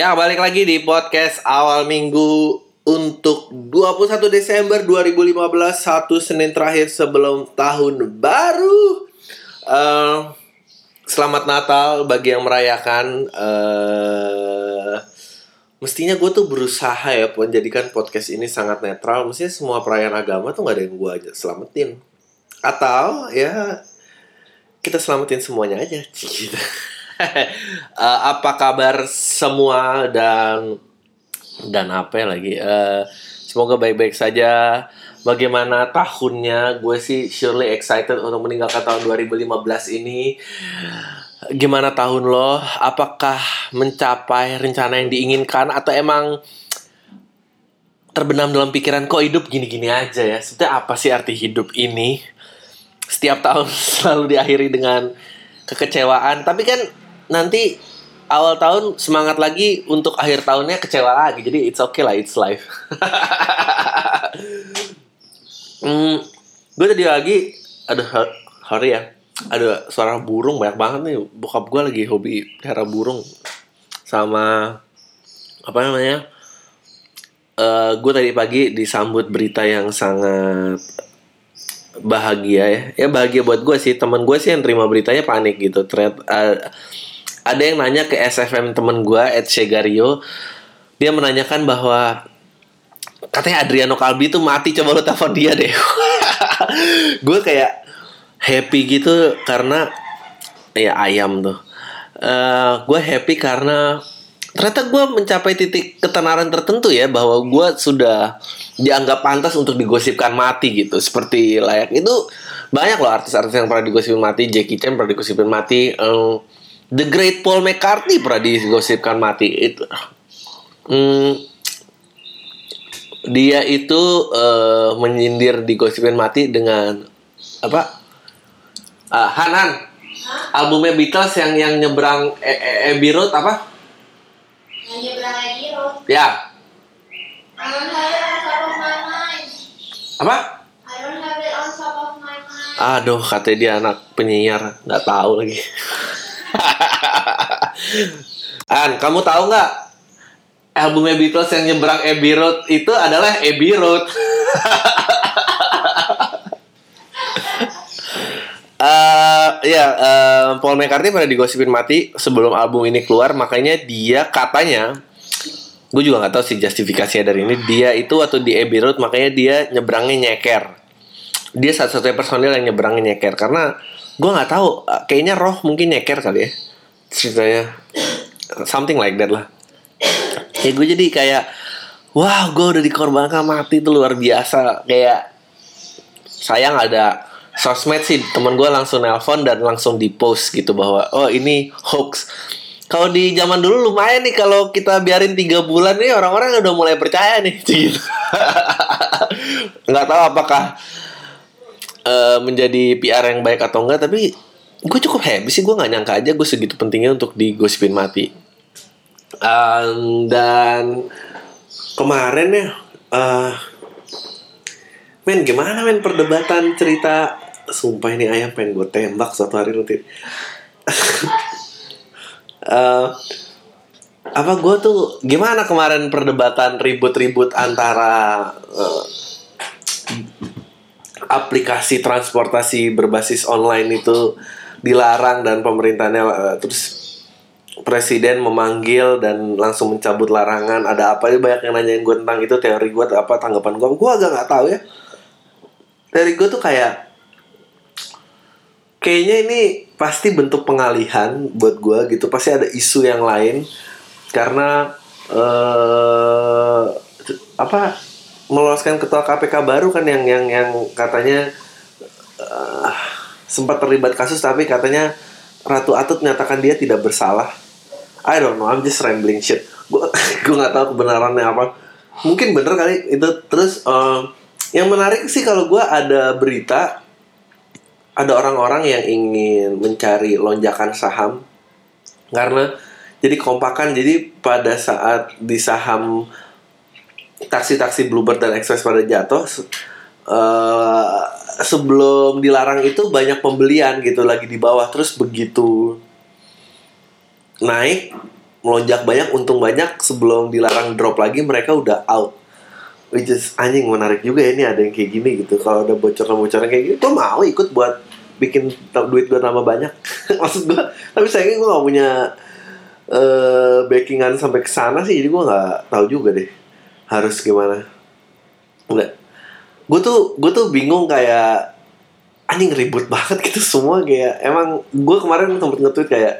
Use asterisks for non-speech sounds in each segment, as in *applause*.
Ya, balik lagi di podcast awal minggu untuk 21 Desember 2015 satu Senin terakhir sebelum tahun baru. Eh, selamat Natal bagi yang merayakan. eh mestinya gue tuh berusaha ya menjadikan podcast ini sangat netral. Mestinya semua perayaan agama tuh nggak ada yang gue aja selamatin. Atau ya kita selamatin semuanya aja. Gitu. *laughs* *laughs* Eh, apa kabar semua dan dan apa ya lagi? Eh, semoga baik-baik saja. Bagaimana tahunnya? Gue sih surely excited untuk meninggalkan tahun 2015 ini. Gimana tahun lo? Apakah mencapai rencana yang diinginkan atau emang terbenam dalam pikiran kok hidup gini-gini aja ya? Sebenarnya apa sih arti hidup ini? Setiap tahun *laughs* selalu diakhiri dengan kekecewaan. Tapi kan nanti awal tahun semangat lagi untuk akhir tahunnya kecewa lagi. Jadi it's okay lah, it's life. *laughs* hmm, gue tadi lagi ada hari ya. Ada suara burung banyak banget nih. Bokap gue lagi hobi pelihara burung. Sama apa namanya Eh gue tadi pagi disambut berita yang sangat bahagia ya. Ya bahagia buat gue sih. Teman gue sih yang terima beritanya panik gitu. Ternyata, eh, ada yang nanya ke SFM temen gue Ed Shegario dia menanyakan bahwa katanya Adriano Kalbi tuh mati coba lu telepon dia deh. *laughs* Gue kayak happy gitu karena ya ayam tuh. Eh gue happy karena ternyata gue mencapai titik ketenaran tertentu ya bahwa gue sudah dianggap pantas untuk digosipkan mati gitu seperti layak. Itu banyak loh artis-artis yang pernah digosipin mati Jackie Chan pernah digosipin mati eh, The Great Paul McCartney pernah digosipkan mati. Itu Hmm, dia itu eh, menyindir digosipin mati dengan apa? Ah, Han Han. Albumnya Beatles yang yang nyebrang e e Abbey Road apa? Yang nyebrang road. ya. Apa. Aduh, katanya dia anak penyiar, nggak tahu lagi. An, kamu tahu nggak albumnya Beatles yang nyebrang Abbey Road itu adalah Abbey Road. *laughs* Eh, ya, eh, Paul McCartney pernah digosipin mati sebelum album ini keluar, makanya dia katanya, gue juga nggak tahu sih justifikasinya dari ini. Dia itu waktu di Abbey Road, makanya dia nyebrangnya nyeker dia satu-satunya personil yang nyebrangin nyeker karena gue nggak tahu eh, kayaknya roh mungkin nyeker kali ya ceritanya something like that lah. Ya gue jadi kayak wah gue udah dikorbankan mati. Itu luar biasa. Kayak sayang ada sosmed sih. Temen gue langsung nelpon dan langsung di post gitu bahwa oh ini hoax. Kalau di zaman dulu lumayan nih kalau kita biarin tiga bulan nih orang-orang udah mulai percaya nih. *laughs* Gitu. Nggak tahu apakah eh, menjadi PR yang baik atau enggak tapi gue cukup happy sih gue nggak nyangka aja gue segitu pentingnya untuk digosipin mati. Um, dan kemarin ya eh men gimana men perdebatan cerita sumpah ini ayam pengen gue tembak suatu hari nanti *laughs* Eh, apa gue tuh gimana kemarin perdebatan ribut-ribut antara eh, aplikasi transportasi berbasis online itu dilarang dan pemerintahnya eh, terus presiden memanggil dan langsung mencabut larangan. Ada apa ya banyak yang nanyain gue tentang itu teori gue apa tanggapan gue gue agak nggak tahu ya. Teori gue tuh kayak kayaknya ini pasti bentuk pengalihan buat gue gitu. Pasti ada isu yang lain. Karena eh apa meloloskan ketua KPK baru kan yang yang yang katanya eh, sempat terlibat kasus tapi katanya Ratu Atut menyatakan dia tidak bersalah. I don't know, I'm just rambling shit. Gue *laughs* gue nggak tahu kebenarannya apa. Mungkin bener kali itu. Terus eh, yang menarik sih kalau gue ada berita ada orang-orang yang ingin mencari lonjakan saham karena jadi kompakan jadi pada saat di saham taksi-taksi Bluebird dan Express pada jatuh eh, sebelum dilarang itu banyak pembelian gitu lagi di bawah. Terus begitu naik melonjak banyak untung banyak sebelum dilarang drop lagi mereka udah out. Which is anjing menarik juga ya ini ada yang kayak gini gitu. Kalau ada bocoran-bocoran kayak gini gue mau ikut buat bikin duit gue tambah banyak. *laughs* Maksud gue tapi sayangnya gue gak punya eh backingan sampai ke sana sih jadi gue nggak tahu juga deh harus gimana. Enggak gue tuh gue tuh bingung kayak anjing ribut banget *laughs* gitu semua kayak emang gue kemarin sempet nge-tweet kayak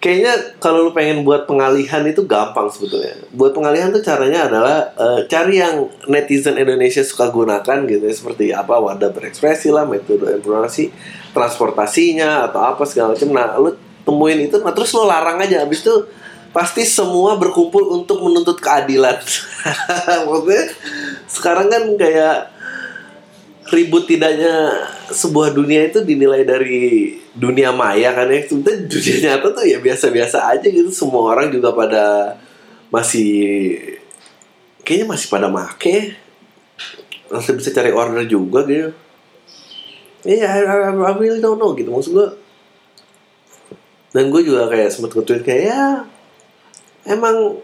kayaknya kalau lu pengen buat pengalihan itu gampang sebetulnya. Buat pengalihan tuh caranya adalah eh, cari yang netizen Indonesia suka gunakan gitu ya seperti apa wadah berekspresi lah, metode informasi, transportasinya atau apa segala macam. Nah, lu temuin itu nah terus lu larang aja habis itu pasti semua berkumpul untuk menuntut keadilan. *laughs* Maksudnya sekarang kan kayak ribut tidaknya sebuah dunia itu dinilai dari dunia maya kan ya. Sebetulnya dunia nyata tuh ya biasa-biasa aja gitu. Semua orang juga pada masih kayaknya masih pada make. Masih bisa cari order juga gitu. Iya, I, I, I really don't know gitu. Maksud gue dan gue juga kayak sempet nge-tweet kayak ya emang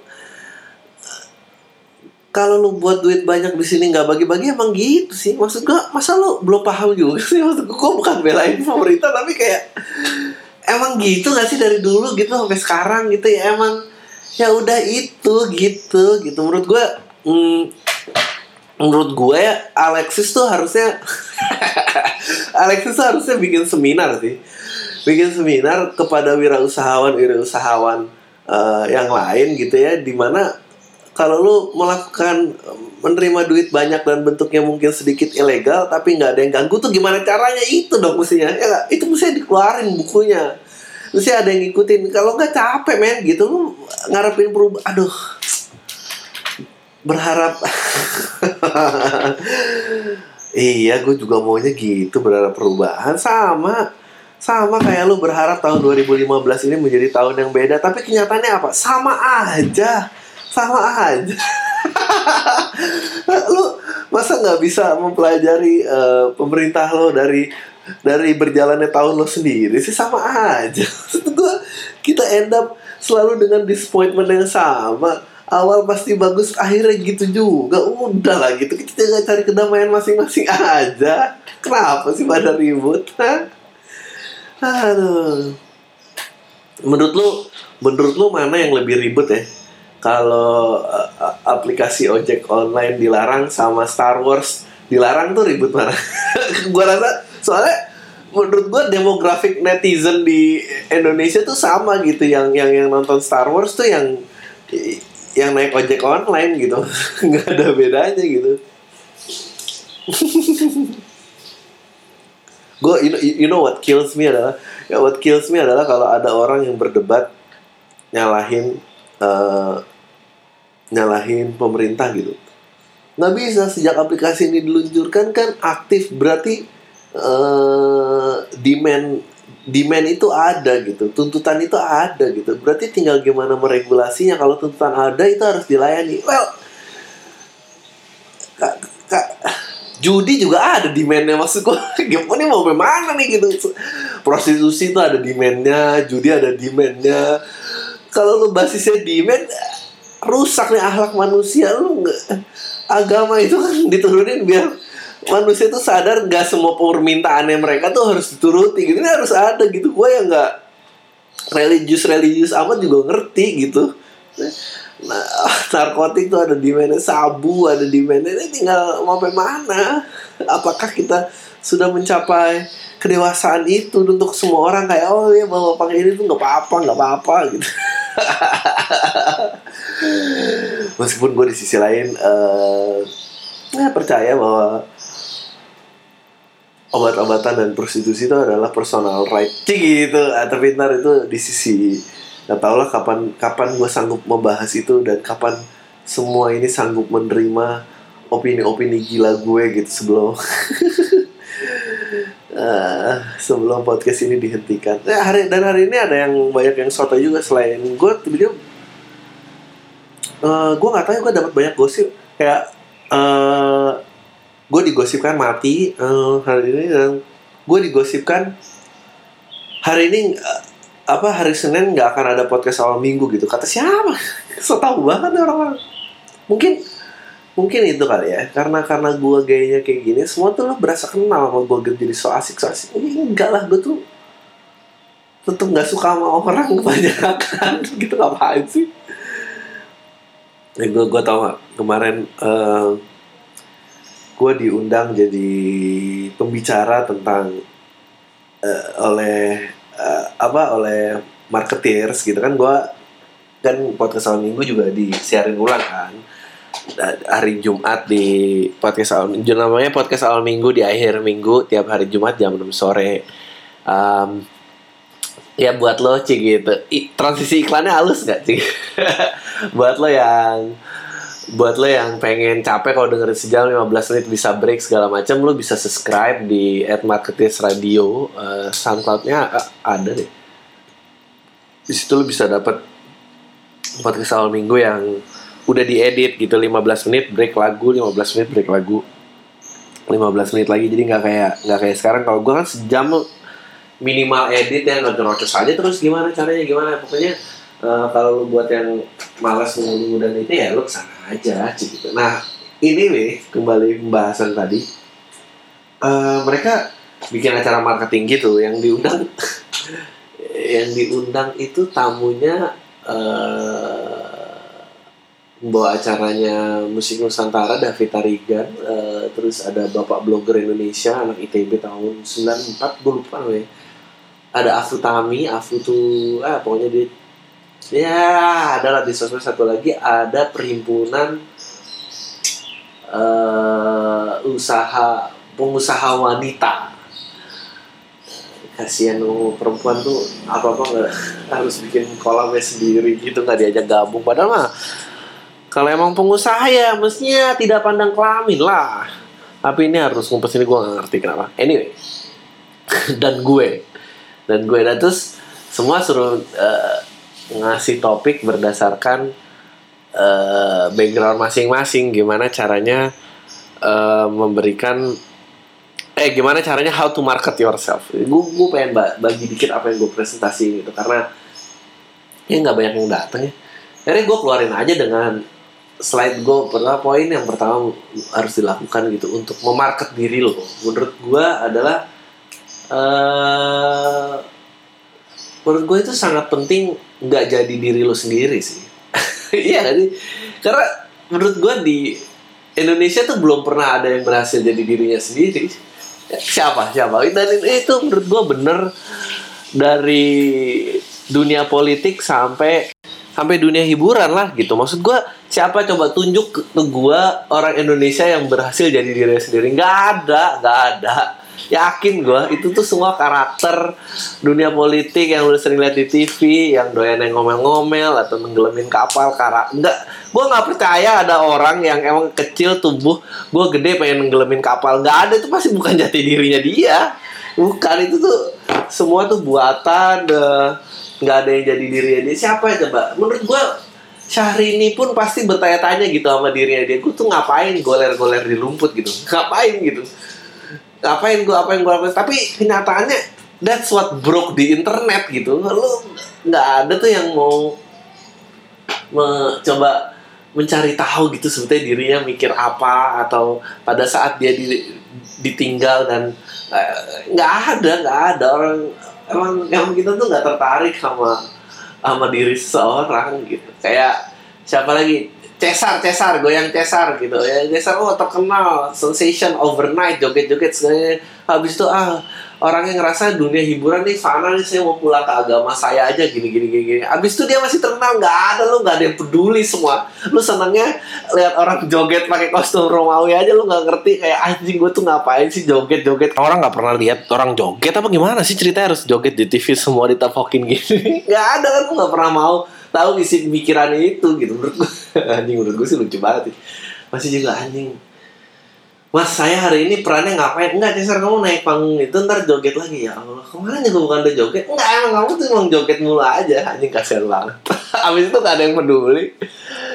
kalau lu buat duit banyak di sini nggak bagi-bagi emang gitu sih. Maksud gua masa lu belum paham juga sih? *laughs* Maksud gua, gua bukan belain pemerintah tapi kayak emang gitu gak sih dari dulu gitu sampai sekarang gitu ya? Emang ya udah itu gitu gitu. Menurut gua hmm, menurut gue ya Alexis tuh harusnya *laughs* Alexis tuh harusnya bikin seminar sih. Bikin seminar kepada wirausahawan wirausahawan eh, yang lain gitu ya di mana kalau lu melakukan menerima duit banyak dan bentuknya mungkin sedikit ilegal tapi nggak ada yang ganggu tuh gimana caranya? Itu dong mestinya ya nggak? itu mestinya dikeluarin bukunya. Mesti ada yang ngikutin. Kalau nggak capek men gitu. Lu ngarepin perubahan aduh. Berharap. *laughs* Iya gue juga maunya gitu berharap perubahan. Sama sama kayak lu berharap tahun 2015 ini menjadi tahun yang beda. Tapi kenyataannya apa? Sama aja sama aja. *laughs* Lu masa nggak bisa mempelajari eh, pemerintah lo dari dari berjalannya tahun lo sendiri sih sama aja. *laughs* Gue kita end up selalu dengan disappointment yang sama. Awal pasti bagus akhirnya gitu juga. Udah lah gitu kita tinggal cari kedamaian masing-masing aja. Kenapa sih pada ribut aduh. Menurut lu menurut lu mana yang lebih ribet ya kalau uh, aplikasi ojek online dilarang sama Star Wars dilarang tuh ribut mana? *laughs* Gua rasa soalnya menurut gua demografik netizen di Indonesia tuh sama gitu yang yang yang nonton Star Wars tuh yang yang naik ojek online gitu. *laughs* Nggak ada bedanya gitu. *laughs* Gue you know, you know what kills me adalah what kills me adalah kalau ada orang yang berdebat nyalahin eh, nyalahin pemerintah gitu. Nggak bisa sejak aplikasi ini diluncurkan kan aktif berarti eh, demand demand itu ada gitu tuntutan itu ada gitu. Berarti tinggal gimana meregulasinya kalau tuntutan ada itu harus dilayani. Well kak, kak, judi juga ada demandnya maksud gue *laughs* gimana nih mau bagaimana nih gitu? Prostitusi itu ada demandnya judi ada demandnya kalau lu basisnya demand rusak nih akhlak manusia lu nggak agama itu kan *laughs* diturunin biar manusia tuh sadar nggak semua permintaannya mereka tuh harus dituruti gitu. Ini harus ada gitu. Gue yang nggak religius religius amat juga ngerti gitu. Nah *laughs* narkotik tuh ada di mana sabu ada di mana ini tinggal mau sampai mana? Apakah kita sudah mencapai kedewasaan itu untuk semua orang? Kayak oh ya bawa pakai ini tuh nggak apa-apa nggak apa-apa gitu *laughs* *laughs* meskipun gue di sisi lain eh ya percaya bahwa obat-obatan dan prostitusi itu adalah personal right. Cik gitu. Ah, tapi ntar itu di sisi nggak tau lah kapan kapan gue sanggup membahas itu dan kapan semua ini sanggup menerima opini-opini gila gue gitu sebelum *laughs* Ah, sebelum podcast ini dihentikan. Ya, hari dan hari ini ada yang banyak yang soto juga selain gue video eh gue nggak tahu ya gue dapat banyak gosip. Kayak eh gue digosipkan mati eh, hari ini dan gue digosipkan hari ini eh, apa hari Senin nggak akan ada podcast awal minggu gitu. Kata siapa? *laughs* So tau banget orang-orang. Mungkin mungkin itu kali ya. Karena karena gue gayanya kayak gini semua tuh lo berasa kenal sama gue jadi so asik so asik. Ini enggak lah gue tuh tetep nggak suka sama orang *laughs* kebanyakan. *laughs* Gitu ngapain sih? Gue gue tau gak kemarin eh, gue diundang jadi pembicara tentang eh, oleh eh, apa oleh marketeers gitu kan. Gue kan podcast awal minggu juga disiarin ulang kan hari Jumat di podcast awal minggu namanya podcast awal minggu di akhir minggu tiap hari Jumat jam 6 sore. Em, ya buat lo Ci gitu. I- transisi iklannya halus gak Ci? *laughs* Buat lo yang buat lo yang pengen capek kalau dengerin sejam 15 menit bisa break segala macam lo bisa subscribe di @marketeers radio Eh, soundcloudnya eh, ada deh. Di situ lo bisa dapat podcast awal minggu yang udah diedit gitu 15 menit break lagu 15 menit break lagu. 15 menit lagi jadi nggak kayak nggak kayak sekarang. Kalau gue kan sejam minimal edit ya nggak ngerocos aja terus gimana caranya gimana. Pokoknya eh, kalau lu buat yang malas nunggu dan itu ya lu ke sana aja gitu. Nah ini nih kembali pembahasan tadi. Eh, mereka bikin acara marketing gitu yang diundang *laughs* yang diundang itu tamunya eh membawa acaranya musik Nusantara David Tarigan eh, terus ada bapak blogger Indonesia anak ITB tahun 94 gue lupa namanya. Ada Afu Tami Afu tuh ah pokoknya dia ya ada lah di sosmed. Satu lagi ada perhimpunan eh usaha pengusaha wanita. Kasihan lu perempuan tuh apa apa nggak harus bikin kolamnya sendiri gitu nggak diajak gabung. Padahal mah kalau emang pengusaha ya mestinya tidak pandang kelamin lah. Tapi ini harus ngumpet sini gue gak ngerti kenapa. Anyway *laughs* dan gue. Dan gue dan terus semua suruh eh, ngasih topik berdasarkan eh, background masing-masing. Gimana caranya eh, memberikan eh gimana caranya how to market yourself. Gue gue pengen ba- bagi dikit apa yang gue presentasi gitu. Karena ya nggak banyak yang datang ya. Akhirnya gue keluarin aja dengan slide gue pertama poin yang pertama harus dilakukan gitu untuk memarket diri lo menurut gue adalah eh menurut gue itu sangat penting nggak jadi diri lo sendiri sih. *laughs* Iya sih karena menurut gue di Indonesia tuh belum pernah ada yang berhasil jadi dirinya sendiri. Siapa siapa? Dan itu menurut gue bener dari dunia politik sampai sampai dunia hiburan lah gitu. Maksud gue siapa coba tunjuk ke, gue orang Indonesia yang berhasil jadi dirinya sendiri? Nggak ada nggak ada. Yakin gue itu tuh semua karakter dunia politik yang udah sering lihat di TV yang doyan yang ngomel-ngomel atau nenggelamin kapal karak nggak. Gue nggak percaya ada orang yang emang kecil tubuh gue gede pengen nenggelamin kapal. Nggak ada itu pasti bukan jati dirinya dia. Bukan itu tuh semua tuh buatan deh nggak ada yang jadi dirinya dia. Siapa ya coba menurut gue Syahrini pun pasti bertanya-tanya gitu sama dirinya dia. Gue tuh ngapain goler-goler di rumput gitu? Ngapain gitu? Ngapain gue apa yang gue lakuin? Tapi kenyataannya that's what broke di internet gitu. Lu nggak ada tuh yang mau mencoba mencari tahu gitu sebetulnya dirinya mikir apa atau pada saat dia di- ditinggal dan eh, nggak ada nggak ada orang emang emang kita tuh nggak tertarik sama sama diri seseorang gitu. Kayak siapa lagi? Cesar Cesar goyang Cesar gitu. Ya Cesar oh terkenal. Sensation overnight joget-joget segalanya. Habis itu ah orangnya ngerasa dunia hiburan nih fana nih saya mau pulang ke agama saya aja gini gini gini, gini. habis itu dia masih terkenal nggak ada lu nggak ada yang peduli semua. Lu senangnya lihat orang joget pakai kostum Romawi aja lu nggak ngerti kayak anjing gue tuh ngapain sih joget joget orang nggak pernah lihat orang joget apa gimana sih ceritanya harus joget di TV semua ditafokin gini? *laughs* Nggak ada kan gue nggak pernah mau tahu isi pemikirannya itu gitu. Menurut gue *laughs* anjing menurut gue sih lucu banget sih. Masih juga anjing Mas saya hari ini perannya ngapain? Enggak Cesar kamu naik panggung itu ntar joget lagi. Ya Allah Kemarin juga bukan udah joget. Enggak emang kamu tuh emang joget mulu aja. Anjing kasihan banget. *laughs* Abis itu gak ada yang peduli.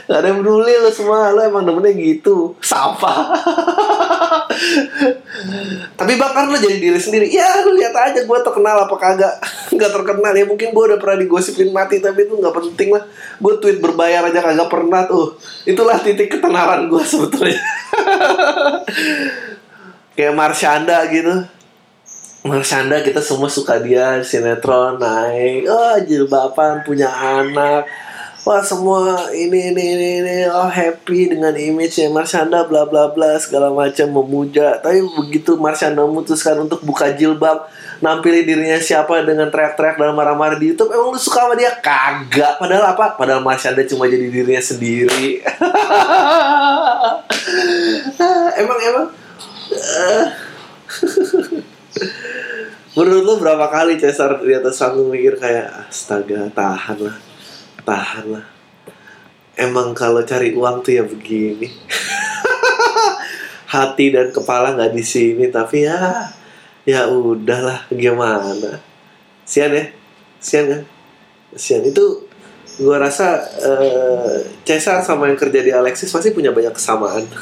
Gak ada yang peduli lo semua. Lo emang demennya gitu. Sampah. *laughs* Tapi bakar lo jadi diri sendiri. Ya lu lihat aja gue terkenal apa kagak. *laughs* Nggak terkenal. Ya mungkin gue udah pernah digosipin mati tapi itu nggak penting lah. Gue tweet berbayar aja kagak pernah tuh. Itulah titik ketenaran gue sebetulnya *laughs* kayak Marshanda gitu. Marshanda kita semua suka dia sinetron naik. Oh jilbaban punya anak wah semua ini ini ini, ini oh happy dengan image nya Marshanda bla bla bla segala macam memuja. Tapi begitu Marshanda memutuskan untuk buka jilbab nampilin dirinya siapa dengan teriak-teriak dan marah-marah di YouTube emang lu suka sama dia? Kagak. Padahal apa? Padahal Marshanda cuma jadi dirinya sendiri. *laughs* Emang emang. *laughs* Menurut lu berapa kali Cesar di atas panggung mikir kayak astaga tahan lah tahan lah. Emang kalau cari uang tuh ya begini. *laughs* Hati dan kepala nggak di sini tapi ya ya udahlah gimana? Sian ya? Sian kan sian. Itu gua rasa eh, Cesar sama yang kerja di Alexis pasti punya banyak kesamaan. *laughs*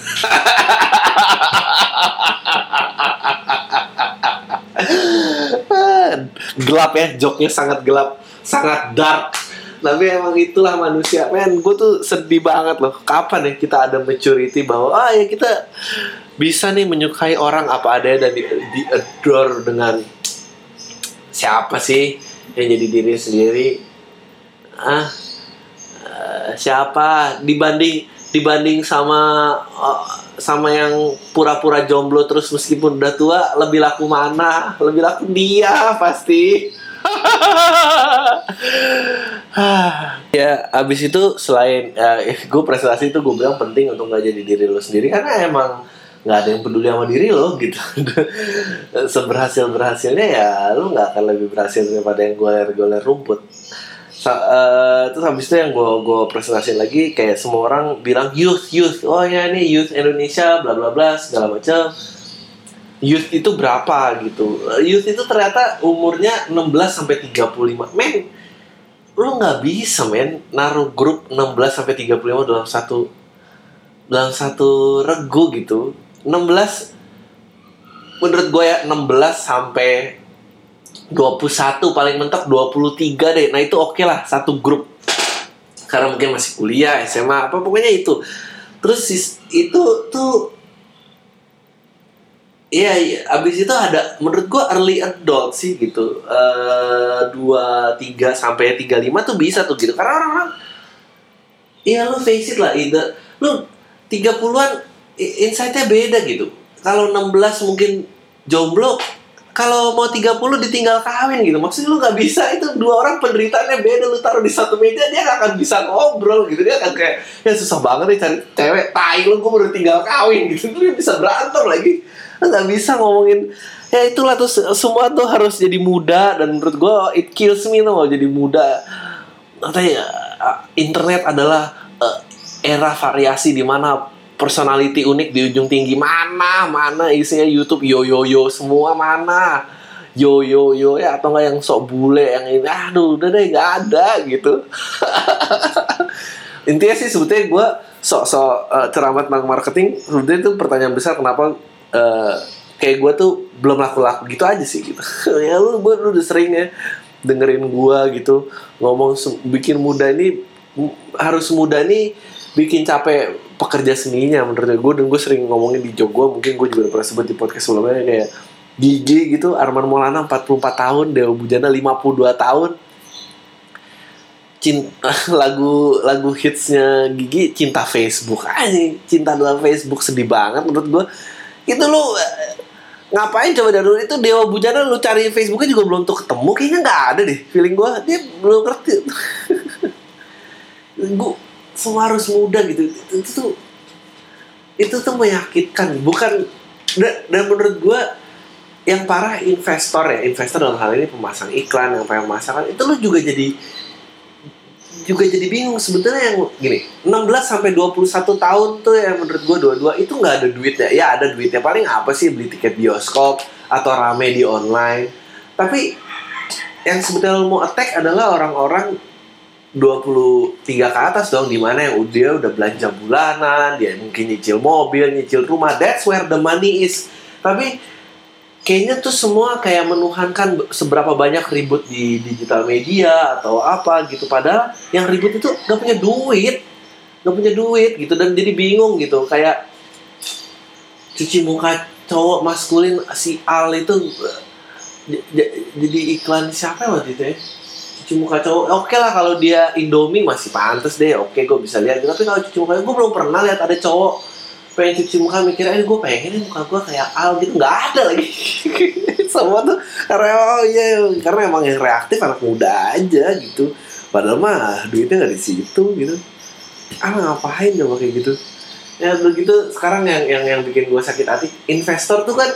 Gelap ya joknya sangat gelap sangat dark tapi emang itulah manusia. Men gue tuh sedih banget loh. Kapan ya kita ada maturity bahwa ah ya kita bisa nih menyukai orang apa adanya dan di, di adore dengan siapa sih yang jadi diri sendiri? Ah eh, siapa? Dibanding dibanding sama eh, sama yang pura-pura jomblo terus meskipun udah tua lebih laku mana? Lebih laku dia pasti *laughs* ya abis itu selain ya, gue prestasi itu gue bilang penting untuk nggak jadi diri lo sendiri karena emang nggak ada yang peduli sama diri lo gitu. *laughs* Seberhasil berhasilnya ya lo nggak akan lebih berhasil daripada yang goler-goler rumput. Sa uh, terus habis itu yang gue gue presentasiin lagi kayak semua orang bilang youth youth. Oh ya ini youth Indonesia bla bla bla segala macam. Youth itu berapa gitu. Youth itu ternyata umurnya 16 sampai 35 men lu nggak bisa men naruh grup 16 sampai 35 dalam satu dalam satu regu gitu. 16 menurut gue ya 16 sampai 21 paling mentok 23 deh. Nah itu oke okay lah satu grup. Karena mungkin masih kuliah SMA apa pokoknya itu. Terus itu tuh Iya, iya. Abis itu ada, menurut gua early adult sih gitu. Dua, tiga sampai tiga lima tuh bisa tuh gitu. Karena orang-orang, iya lu face it lah, itu lu tiga puluhan insightnya beda gitu. Kalau 16 mungkin jomblo, kalau mau 30 ditinggal kawin gitu. Maksudnya lu gak bisa itu dua orang penderitaannya beda lu taruh di satu meja dia gak akan bisa ngobrol gitu. Dia akan kayak ya susah banget nih cari cewek, tai lu gue baru tinggal kawin gitu. Dia bisa berantem lagi nggak bisa ngomongin. Ya itulah tuh semua tuh harus jadi muda dan menurut gue it kills me tuh jadi muda. Katanya internet adalah uh, era variasi di mana personality unik di ujung tinggi. Mana mana isinya YouTube yo yo yo semua mana? Yo yo yo ya atau nggak yang sok bule yang ini aduh udah deh nggak ada gitu. *laughs* Intinya sih sebetulnya gue sok sok uh, ceramah tentang marketing sebetulnya itu pertanyaan besar kenapa uh, kayak gue tuh belum laku-laku gitu aja sih gitu. *laughs* Ya lu gue lu udah sering ya dengerin gue gitu ngomong bikin muda ini harus muda nih bikin capek pekerja seninya menurut gue dan gue sering ngomongin di jog gue mungkin gue juga pernah sebut di podcast sebelumnya kayak Gigi gitu Arman Maulana 44 tahun Dewa Bujana 52 tahun. Cinta *laughs* lagu lagu hitsnya Gigi cinta Facebook. Aja cinta dalam Facebook sedih banget menurut gue itu lu ngapain coba dari itu Dewa Bujana lu cari Facebooknya juga belum tuh ketemu. Kayaknya nggak ada deh feeling gue dia belum ngerti. *laughs* Gue semua harus muda gitu. Itu tuh itu tuh menyakitkan. Bukan dan, dan menurut gue yang parah investor ya. Investor dalam hal ini pemasang iklan yang pemasangan. Itu lu juga jadi juga jadi bingung. Sebetulnya yang gini 16 sampai 21 tahun tuh yang menurut gue dua-dua itu nggak ada duitnya. Ya ada duitnya. Paling apa sih? Beli tiket bioskop atau rame di online. Tapi yang sebetulnya mau attack adalah orang-orang 23 ke atas dong di mana yang dia udah belanja bulanan dia mungkin nyicil mobil nyicil rumah. That's where the money is. Tapi kayaknya tuh semua kayak menuhankan seberapa banyak ribut di digital media atau apa gitu. Padahal yang ribut itu gak punya duit. Gak punya duit gitu. Dan jadi bingung gitu. Kayak cuci muka cowok maskulin si Al itu eh, jadi iklan siapa ya waktu itu ya? Cuci muka cowok. Oke lah kalau dia Indomie masih pantas deh. Oke gue bisa lihat tapi kalau cuci muka gue belum pernah lihat ada cowok pengen cuci muka mikirnya eh gue pengen muka gue kayak Al gitu. Nggak ada lagi. *laughs* Semua tuh karena oh iya karena emang yang reaktif anak muda aja gitu. Padahal mah duitnya nggak di situ gitu. Ah ngapain coba kayak gitu? Ya begitu sekarang yang yang yang bikin gue sakit hati investor tuh kan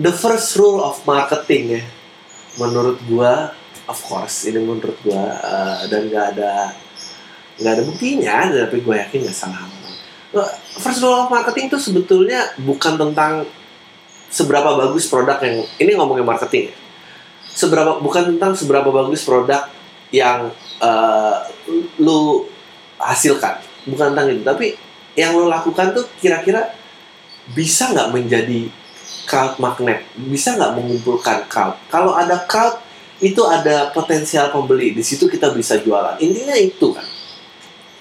the first rule of marketing ya. Menurut gue of course ini menurut gue eh, dan nggak ada nggak ada buktinya tapi gue yakin nggak salah first rule of marketing tuh sebetulnya bukan tentang seberapa bagus produk yang ini ngomongin marketing ya. seberapa bukan tentang seberapa bagus produk yang eh, lu hasilkan. Bukan tentang itu. Tapi yang lo lakukan tuh kira-kira bisa nggak menjadi crowd magnet? Bisa nggak mengumpulkan crowd? Kalau ada crowd itu ada potensial pembeli. Di situ kita bisa jualan. Intinya itu kan.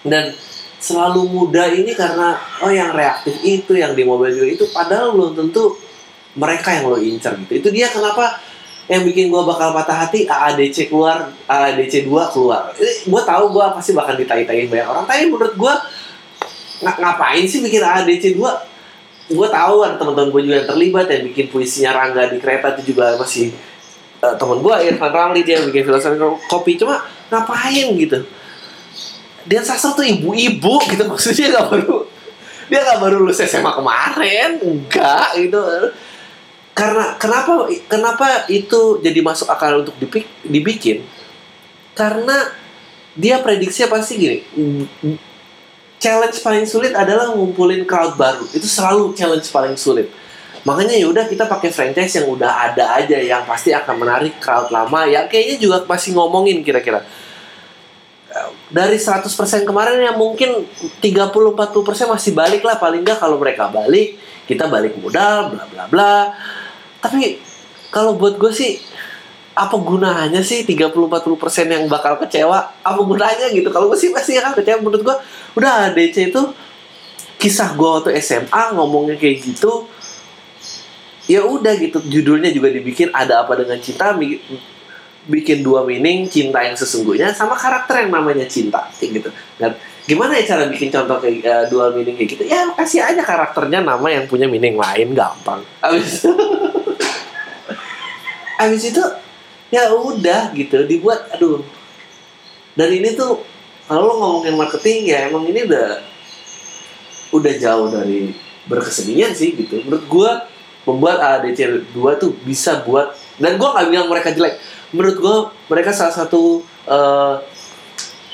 Dan selalu muda ini karena oh yang reaktif itu yang di mobil juga itu padahal belum tentu mereka yang lo incer gitu. Itu dia kenapa yang bikin gua bakal patah hati AADC keluar AADC 2 keluar. Gue tahu gua pasti bakal ditai-tain banyak orang. Tapi menurut gua ng- ngapain sih bikin AADC 2 gue tahu kan teman-teman gue juga yang terlibat yang bikin puisinya Rangga di kereta itu juga masih eh, teman gue Irfan Ramli dia yang bikin filosofi kopi. Cuma ngapain gitu Dian Sastro tuh ibu-ibu gitu maksudnya nggak baru dia nggak baru lulus SMA kemarin enggak gitu. Karena kenapa kenapa itu jadi masuk akal untuk dipik, dibikin? Karena dia prediksinya pasti gini? Challenge paling sulit adalah ngumpulin crowd baru. Itu selalu challenge paling sulit. Makanya ya udah kita pakai franchise yang udah ada aja yang pasti akan menarik crowd lama. Yang kayaknya juga masih ngomongin kira-kira dari 100% kemarin yang mungkin 30-40% masih balik lah. Paling nggak kalau mereka balik kita balik modal bla bla bla. Tapi kalau buat gue sih apa gunanya sih 30-40% yang bakal kecewa? Apa gunanya gitu? Kalau gue sih pasti akan kecewa. Menurut gue udah DC itu kisah gue waktu SMA ngomongnya kayak gitu. Ya udah gitu. Judulnya juga dibikin ada apa dengan cinta bikin dua meaning cinta yang sesungguhnya sama karakter yang namanya cinta kayak gitu. Dan gimana ya cara bikin contoh kayak eh, dua meaning kayak gitu? Ya kasih aja karakternya nama yang punya meaning lain gampang. Abis *laughs* abis itu ya udah gitu dibuat aduh. Dan ini tuh kalau lo ngomongin marketing ya emang ini udah udah jauh dari berkesenian sih gitu. Menurut gua membuat ADC 2 tuh bisa buat dan gua nggak bilang mereka jelek menurut gua mereka salah satu eh,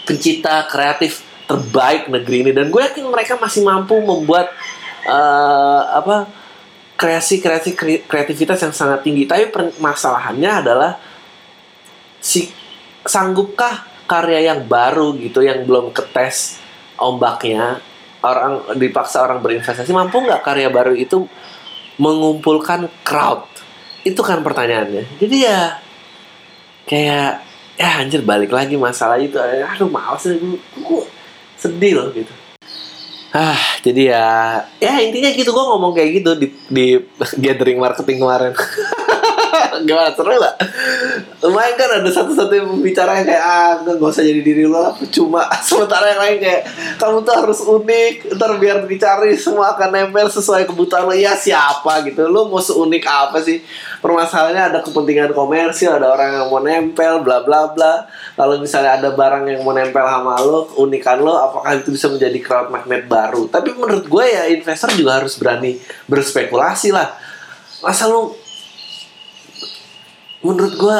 pencipta kreatif terbaik negeri ini. Dan gue yakin mereka masih mampu membuat eh, apa kreasi kreasi kre- kreativitas yang sangat tinggi. Tapi permasalahannya adalah si sanggupkah karya yang baru gitu yang belum ketes ombaknya orang dipaksa orang berinvestasi mampu nggak karya baru itu mengumpulkan crowd? Itu kan pertanyaannya. Jadi ya kayak ya anjir balik lagi masalah itu. Aduh males nih gue gue sedih loh gitu. Ah jadi ya ya intinya gitu gue ngomong kayak gitu di di *laughs* gathering marketing kemarin *laughs* gimana seru lah. Lumayan kan ada satu-satu yang bicara kayak ah nggak usah jadi diri lo lah. Cuma *laughs* sementara yang lain kayak kamu tuh harus unik ntar biar dicari semua akan nempel sesuai kebutuhan lo. Ya siapa? Gitu. Lo mau seunik apa sih? Permasalahannya ada kepentingan komersil ada orang yang mau nempel bla bla bla. Kalau misalnya ada barang yang mau nempel sama lo keunikan lo apakah itu bisa menjadi crowd magnet baru? Tapi menurut gue ya investor juga harus berani berspekulasi lah. Masa lo menurut gua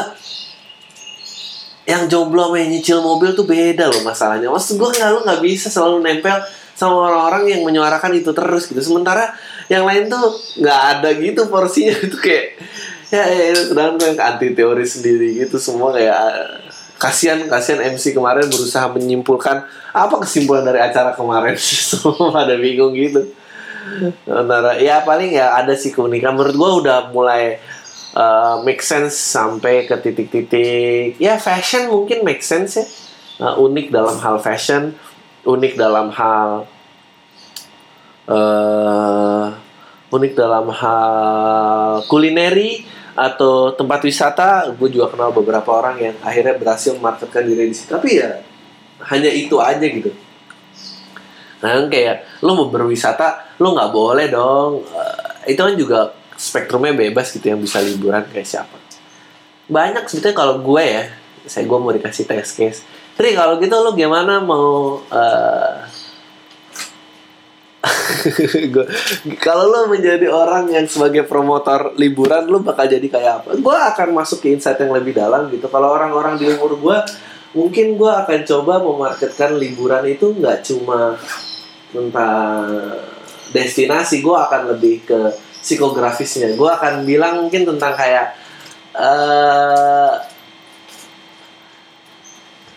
yang jomblo sama yang nyicil mobil tuh beda loh masalahnya. Maksud gua nggak lu nggak bisa selalu nempel sama orang-orang yang menyuarakan itu terus gitu. Sementara yang lain tuh nggak ada gitu porsinya *laughs* itu kayak ya, ya, ya sedangkan gue yang anti teori sendiri gitu semua kayak kasihan kasihan MC kemarin berusaha menyimpulkan apa kesimpulan dari acara kemarin *laughs* semua pada bingung gitu antara ya paling ya ada sih keunikan menurut gua udah mulai uh, make sense sampai ke titik-titik. Ya fashion mungkin make sense ya. Uh, unik dalam hal fashion unik dalam hal uh, unik dalam hal kulineri atau tempat wisata. Gue juga kenal beberapa orang yang akhirnya berhasil memarketkan diri di situ. Tapi ya hanya itu aja gitu. Nah kayak lo mau berwisata lo nggak boleh dong. Uh, itu kan juga spektrumnya bebas gitu yang bisa liburan kayak siapa banyak sebetulnya kalau gue ya saya gue mau dikasih test case Tri kalau gitu lo gimana mau *laughs* uh, kalau lo menjadi orang yang sebagai promotor liburan lo bakal jadi kayak apa? Gue akan masuk ke insight yang lebih dalam gitu. Kalau orang-orang di umur gue, mungkin gue akan coba memarketkan liburan itu nggak cuma tentang destinasi, gue akan lebih ke psikografisnya. Gue akan bilang mungkin tentang kayak eh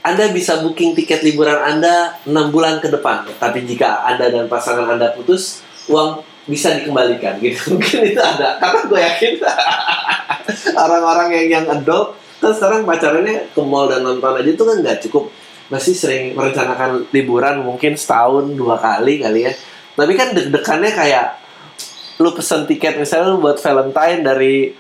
anda bisa booking tiket liburan Anda 6 bulan ke depan. Tapi jika Anda dan pasangan Anda putus, uang bisa dikembalikan gitu. *laughs* Mungkin itu ada. Karena gue yakin *laughs* orang-orang yang yang adult kan sekarang pacarannya ke mall dan nonton aja itu kan nggak cukup. Masih sering merencanakan liburan mungkin setahun dua kali kali ya. Tapi kan deg-degannya kayak lu pesen tiket misalnya lu buat Valentine dari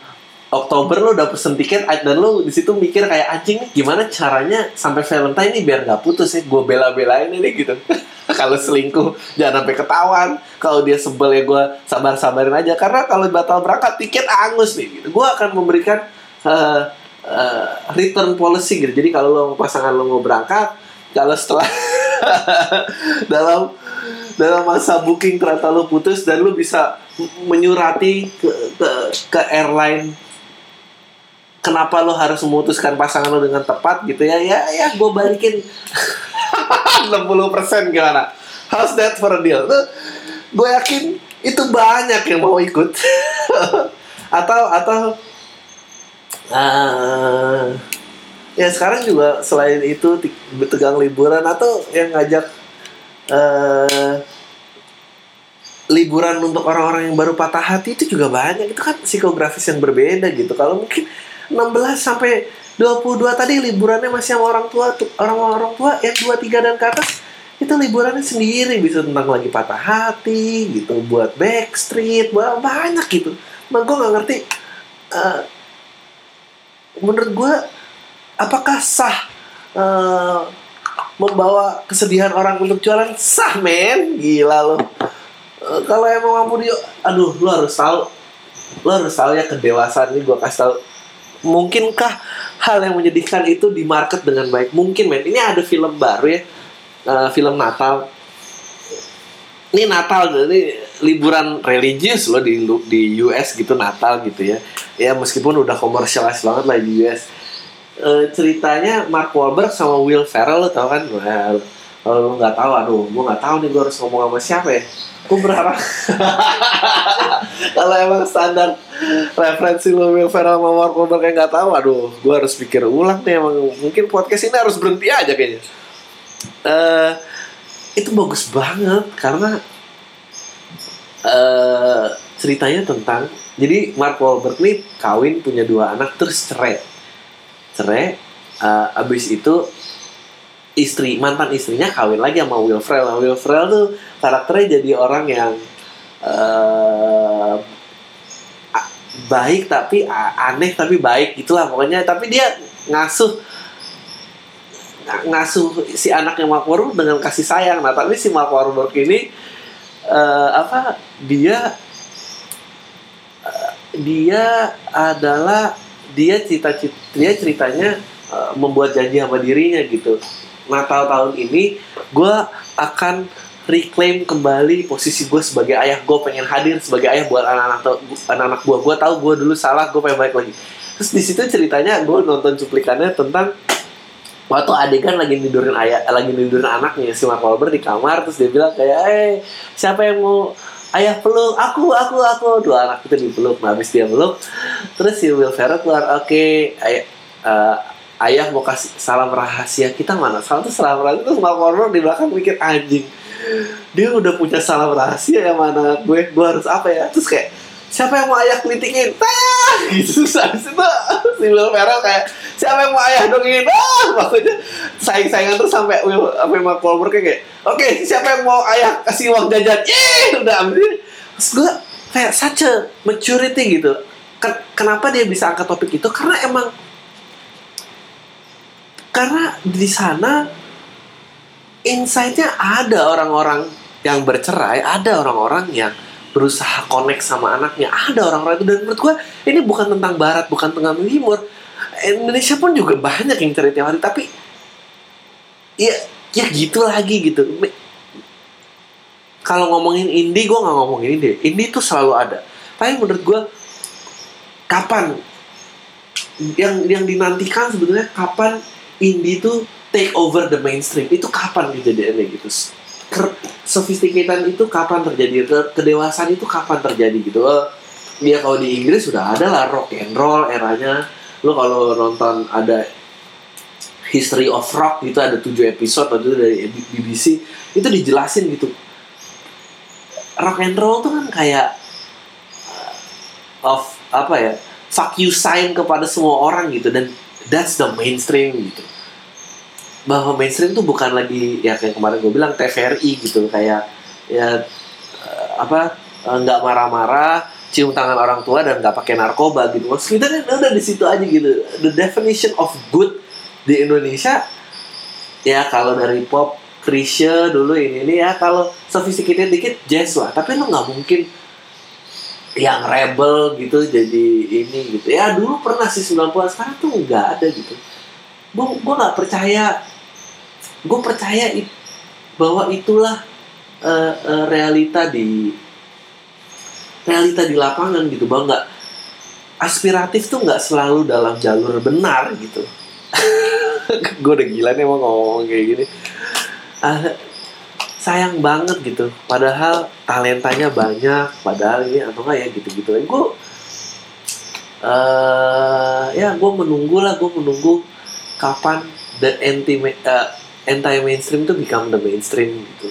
Oktober lu udah pesen tiket dan lu di situ mikir kayak anjing nih gimana caranya sampai Valentine ini biar nggak putus ya gue bela-belain ini gitu. *laughs* Kalau selingkuh jangan sampai ketahuan. Kalau dia sebel ya gue sabar-sabarin aja. Karena kalau batal berangkat tiket angus nih gitu. Gue akan memberikan eh, eh, return policy gitu. Jadi kalau lo pasangan lo mau berangkat kalau setelah *laughs* dalam dalam masa booking ternyata lo putus dan lo bisa menyurati ke, ke, ke airline kenapa lo harus memutuskan pasangan lo dengan tepat gitu ya? Ya ya gue balikin. *laughs* 60% gimana? How's that for a deal? Gue yakin itu banyak yang mau ikut. *laughs* Atau atau ah, ya sekarang juga selain itu tegang liburan atau yang ngajak eh liburan untuk orang-orang yang baru patah hati itu juga banyak. Itu kan psikografis yang berbeda gitu. Kalau mungkin 16 sampai 22 tadi liburannya masih sama orang tua orang-orang tua yang 23 dan ke atas itu liburannya sendiri bisa tentang lagi patah hati gitu buat backstreet buat banyak gitu. Nah gue nggak ngerti eh, menurut gue apakah sah eh, membawa kesedihan orang untuk jualan? Sah men. Gila lo Eh, kalau emang kamu dia aduh lu harus tahu. Lu harus tahu ya kedewasaan ini gue kasih tahu. Mungkinkah hal yang menyedihkan itu di market dengan baik? Mungkin men. Ini ada film baru ya. Eh, film Natal. Ini Natal ini liburan religius loh di di US gitu Natal gitu ya. Ya meskipun udah komersialis banget lah di US Eh, ceritanya Mark Wahlberg sama Will Ferrell lo tau kan? Wah, kalau lu nggak tahu aduh gue nggak tahu nih gue harus ngomong sama siapa ya. Gue berharap *laughs* kalau emang standar referensi lu Ferrell sama Mark Wahlberg yang nggak tahu aduh gue harus pikir ulang nih emang. Mungkin podcast ini harus berhenti aja kayaknya. Eh itu bagus banget karena eh ceritanya tentang jadi Mark Wahlberg nih kawin punya dua anak terus cerai. Cerai eh, abis itu istri mantan istrinya kawin lagi sama Will Ferrell Nah, Will Ferrell tuh karakternya jadi orang yang a- baik tapi aneh tapi baik gitulah pokoknya. Tapi dia ngasuh ng- ngasuh si anaknya Mark Wahlberg dengan kasih sayang. Nah tapi si Mark Wahlberg ini eh, apa dia eh, dia adalah dia cita-cita dia ceritanya membuat janji sama dirinya gitu Natal tahun ini gue akan reclaim kembali posisi gue sebagai ayah. Gue pengen hadir sebagai ayah buat anak-anak anak-anak gue gue tahu gue dulu salah gue pengen balik lagi. Terus di situ ceritanya gue nonton cuplikannya tentang waktu adegan lagi tidurin ayah lagi tidurin anaknya si Mark Wahlberg di kamar. Terus dia bilang kayak eh siapa yang mau ayah peluk? Aku aku aku. Dua anak itu dipeluk nah habis dia peluk terus si Will Ferrell keluar oke ayah eh, ayah mau kasih salam rahasia kita mana? Salam tuh salam rahasia terus Mark Wahlberg di belakang mikir anjing dia udah punya salam rahasia yang mana? Gue gue harus apa ya? Terus kayak siapa yang mau ayah kelitikin? Tayang gitu habis itu si Will Ferrell kayak siapa yang mau ayah dongengin ah maksudnya saing-saingan terus sampai Will sampai Mark Wahlberg kayak oke siapa yang mau ayah kasih uang jajan? Yeay! udah itu terus gue kayak such a maturity gitu. Ken- kenapa dia bisa angkat topik itu? Karena emang karena di sana insight-nya ada orang-orang yang bercerai, ada orang-orang yang berusaha connect sama anaknya, ada orang-orang itu dan menurut gua ini bukan tentang barat, bukan tentang timur. Indonesia pun juga banyak yang cerai tiap hari, tapi ya ya gitu lagi gitu. Kalau ngomongin indie, gua nggak ngomongin indie. Indie tuh selalu ada. Tapi menurut gua kapan yang yang dinantikan sebetulnya kapan indie tuh take over the mainstream. Itu kapan kejadiannya gitu? Sophisticated itu kapan terjadi? Ke- kedewasaan itu kapan terjadi gitu? Eh, ya kalau di Inggris sudah ada lah rock and roll eranya. Lo kalau nonton ada history of rock gitu ada tujuh episode itu dari BBC itu dijelasin gitu. Rock and roll tuh kan kayak uh, of apa ya fuck you sign kepada semua orang gitu. Dan that's the mainstream gitu. Bahwa mainstream tuh bukan lagi ya kayak kemarin gue bilang TVRI gitu. Kayak ya eh, apa eh, nggak marah-marah cium tangan orang tua dan nggak pakai narkoba gitu. Maksud kita kan udah di situ aja gitu. The definition of good di Indonesia ya kalau dari pop Krisya dulu ini ini ya kalau sophisticated dikit jazz lah tapi lo nggak mungkin yang rebel gitu jadi ini gitu. Ya dulu pernah sih 90 sekarang tuh nggak ada gitu. Gue nggak percaya. Gue percaya it- bahwa itulah eh, eh, realita di realita di lapangan gitu bahwa nggak aspiratif tuh nggak selalu dalam jalur benar gitu. *laughs* Gue udah gila nih mau ngomong kayak gini. Ah, sayang banget gitu. Padahal talentanya banyak padahal ini atau enggak ya gitu-gitu. Gue eh ya gue menunggu lah gue menunggu kapan the anti anti mainstream tuh become the mainstream gitu.